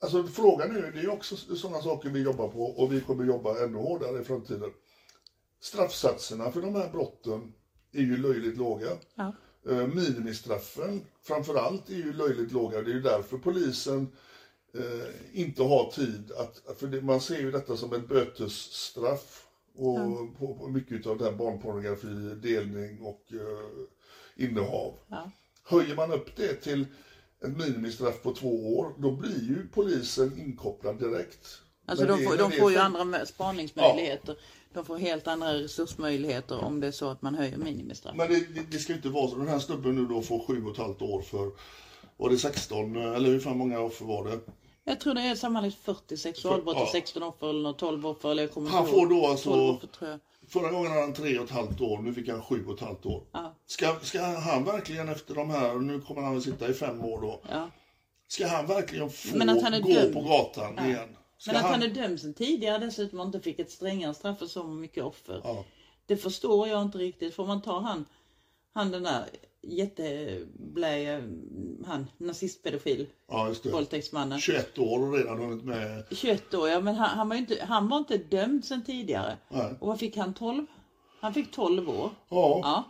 Speaker 2: alltså, frågan är ju, det är också sådana saker vi jobbar på och vi kommer jobba ännu hårdare i framtiden. Straffsatserna för de här brotten är ju löjligt låga.
Speaker 1: Ja.
Speaker 2: Eh, Minimistraffen framför allt är ju löjligt låga. Det är ju därför polisen eh, inte har tid att... För man ser ju detta som ett bötesstraff. Och på, på mycket av den barnpornografi, delning och eh, innehav.
Speaker 1: Ja.
Speaker 2: Höjer man upp det till ett minimistraff på två år, då blir ju polisen inkopplad direkt.
Speaker 1: Alltså de
Speaker 2: det-
Speaker 1: får, de får ju andra mö- spaningsmöjligheter. De får helt andra resursmöjligheter om det är så att man höjer minimistraff.
Speaker 2: Men det, det, det ska inte vara så. Den här snubben nu då får sju och ett halvt år för, var det 16, eller hur fan många offer var det?
Speaker 1: Jag tror det är sammanlagt 40 sexualbrott
Speaker 2: Ja.
Speaker 1: och 16 offer eller 12 offer. Eller jag kommer
Speaker 2: Han får då alltså-
Speaker 1: 12 offer tror jag.
Speaker 2: Förra gången hade han tre och ett halvt år, nu fick han sju och ett halvt år.
Speaker 1: Ja.
Speaker 2: Ska, ska han verkligen efter de här, nu kommer han att sitta i fem år då.
Speaker 1: Ja.
Speaker 2: Ska han verkligen få
Speaker 1: han
Speaker 2: gå
Speaker 1: dömd.
Speaker 2: på gatan igen? Ska
Speaker 1: Men att han är dömd sen tidigare dessutom och inte fick ett strängare straff för så mycket offer.
Speaker 2: Ja.
Speaker 1: Det förstår jag inte riktigt. Får man ta han, han den där jätteblä, han nazistpedofil,
Speaker 2: Ja,
Speaker 1: våldtäktsmannen.
Speaker 2: 21 år och redan hunnit med.
Speaker 1: 21 år, ja men han, han, var inte, han var inte dömd sen tidigare.
Speaker 2: Nej.
Speaker 1: Och vad fick han? 12? Han fick 12 år.
Speaker 2: Ja,
Speaker 1: Ja.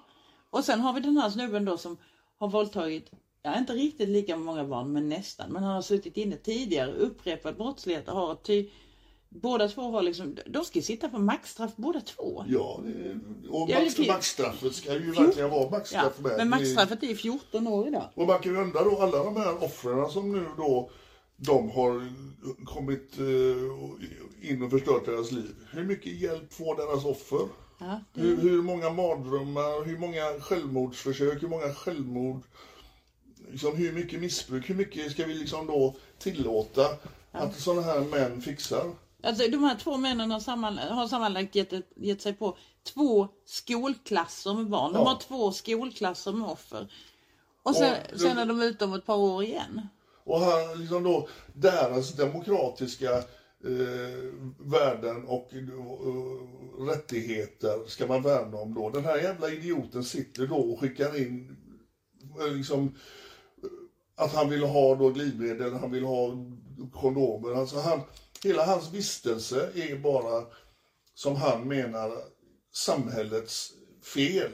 Speaker 1: Och sen har vi den här snubben då som har våldtagit, ja inte riktigt lika många barn men nästan. Men han har suttit inne tidigare, upprepad brottslighet. Har ty, båda två har liksom, de ska ju sitta på maxstraff båda två.
Speaker 2: ja och
Speaker 1: Ja,
Speaker 2: max,
Speaker 1: är-
Speaker 2: maxstraffet ska ju verkligen vara
Speaker 1: Ja,
Speaker 2: maxstraff med.
Speaker 1: men maxstraffet är 14 år idag.
Speaker 2: Och man kan ju undra då, alla de här offren som nu då, de har kommit eh, in och förstört deras liv. Hur mycket hjälp får deras offer?
Speaker 1: Ja, det,
Speaker 2: Hur, hur många mardrömmar, hur många självmordsförsök, hur många självmord, liksom hur mycket missbruk, hur mycket ska vi liksom då tillåta att sådana här män fixar?
Speaker 1: Alltså de här två männen har, samman, har sammanlagt gett, ett- gett sig på två skolklasser med barn. De
Speaker 2: Ja.
Speaker 1: har två skolklasser med offer. Och sen,
Speaker 2: Och-
Speaker 1: sen är de ute om ett par år igen.
Speaker 2: Och här, liksom då, deras demokratiska eh, värden och eh, rättigheter ska man värna om då. Den här jävla idioten sitter då och skickar in eh, liksom, att han vill ha då glidmedel, han vill ha kondomer. Alltså han, hela hans vistelse är bara, som han menar, samhällets fel.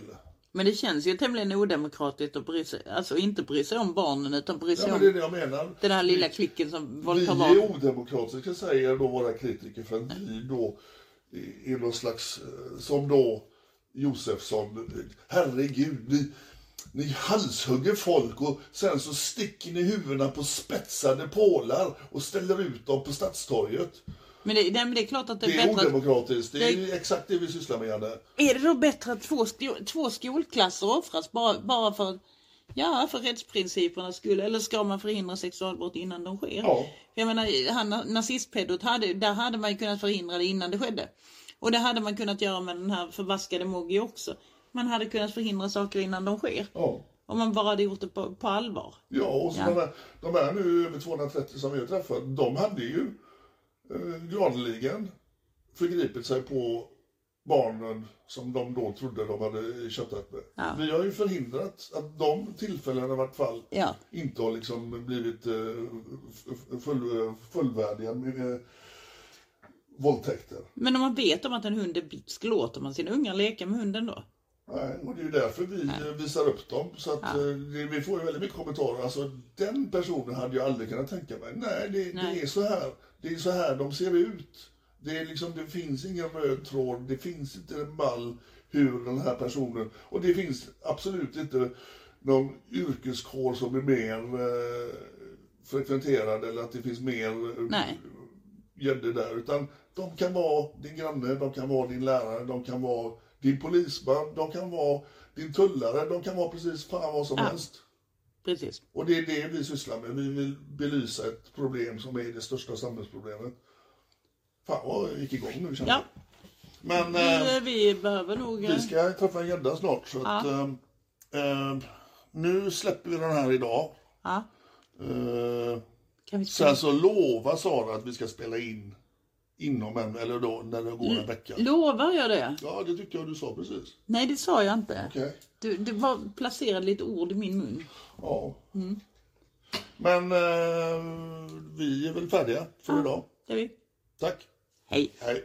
Speaker 1: Men det känns ju tämligen odemokratiskt att bry sig, alltså inte bry sig om barnen utan bry sig
Speaker 2: Ja, men det är
Speaker 1: om
Speaker 2: det jag menar.
Speaker 1: den här lilla klicken som
Speaker 2: Vi
Speaker 1: våldtar
Speaker 2: är
Speaker 1: barn.
Speaker 2: odemokratiska säger då våra kritiker för att vi då är någon slags, eh, som då Josefsson, herregud, ni, ni halshugger folk och sen så sticker ni huvudena på spetsade pålar och ställer ut dem på Stadstorget.
Speaker 1: Men det, nej, men det är klart att det är,
Speaker 2: Det är
Speaker 1: bättre att,
Speaker 2: odemokratiskt, det är
Speaker 1: det-
Speaker 2: exakt det vi sysslar med Janne.
Speaker 1: Är det då bättre att två, två skolklasser offras bara, bara för att Ja, för rättsprincipernas skull. Eller ska man förhindra sexualbrott innan de sker?
Speaker 2: Ja.
Speaker 1: Jag menar, han, nazistpedot, hade, där hade man ju kunnat förhindra det innan det skedde. Och det hade man kunnat göra med den här förbaskade Moggi också. Man hade kunnat förhindra saker innan de sker.
Speaker 2: Ja.
Speaker 1: Om man bara hade gjort det på, på allvar.
Speaker 2: Ja, och så
Speaker 1: Ja.
Speaker 2: De, här, de här nu över 230 som vi har träffat, de hade ju eh, gladeligen förgripit sig på barnen som de då trodde de hade köttat med.
Speaker 1: Ja.
Speaker 2: Vi har ju förhindrat att de tillfällena i vart fall
Speaker 1: Ja.
Speaker 2: inte har liksom blivit eh, full, fullvärdiga med, eh, våldtäkter.
Speaker 1: Men om man vet om att en hund är bitsk, låter man sin unga leka med hunden då?
Speaker 2: Nej, och det är ju därför vi eh, visar upp dem. Så att, eh, det, vi får ju väldigt mycket kommentarer. Alltså, den personen hade jag aldrig kunnat tänka mig. Nej, det,
Speaker 1: Nej.
Speaker 2: det är så här. Det är så här de ser ut. Det, är liksom, det finns ingen röd tråd. Det finns inte en mall hur den här personen... Och det finns absolut inte någon yrkeskår som är mer eh, frekventerad eller att det finns mer eh,
Speaker 1: Nej.
Speaker 2: gäddor där. Utan de kan vara din granne, de kan vara din lärare, de kan vara din polisman, de kan vara din tullare, de kan vara precis fan vad som
Speaker 1: Ja.
Speaker 2: helst.
Speaker 1: Precis.
Speaker 2: Och det är det vi sysslar med. Vi vill belysa ett problem som är det största samhällsproblemet. Fan vad jag gick igång nu känner
Speaker 1: Ja.
Speaker 2: jag. Men eh,
Speaker 1: Vi, vi behöver nog... eh,
Speaker 2: vi ska träffa en gädda snart så att eh, eh, nu släpper vi den här idag.
Speaker 1: Ja.
Speaker 2: Eh,
Speaker 1: Kan vi
Speaker 2: sen så lovar Sara att vi ska spela in inom en, eller då när det går en vecka.
Speaker 1: Lovar jag det?
Speaker 2: Ja, det tyckte jag du sa precis.
Speaker 1: Nej, det sa jag inte.
Speaker 2: Okej.
Speaker 1: Du, du var placerade lite ord i min mun.
Speaker 2: Ja. Men eh, vi är väl färdiga för idag.
Speaker 1: Det är vi.
Speaker 2: Tack.
Speaker 1: Hej.
Speaker 2: Hej.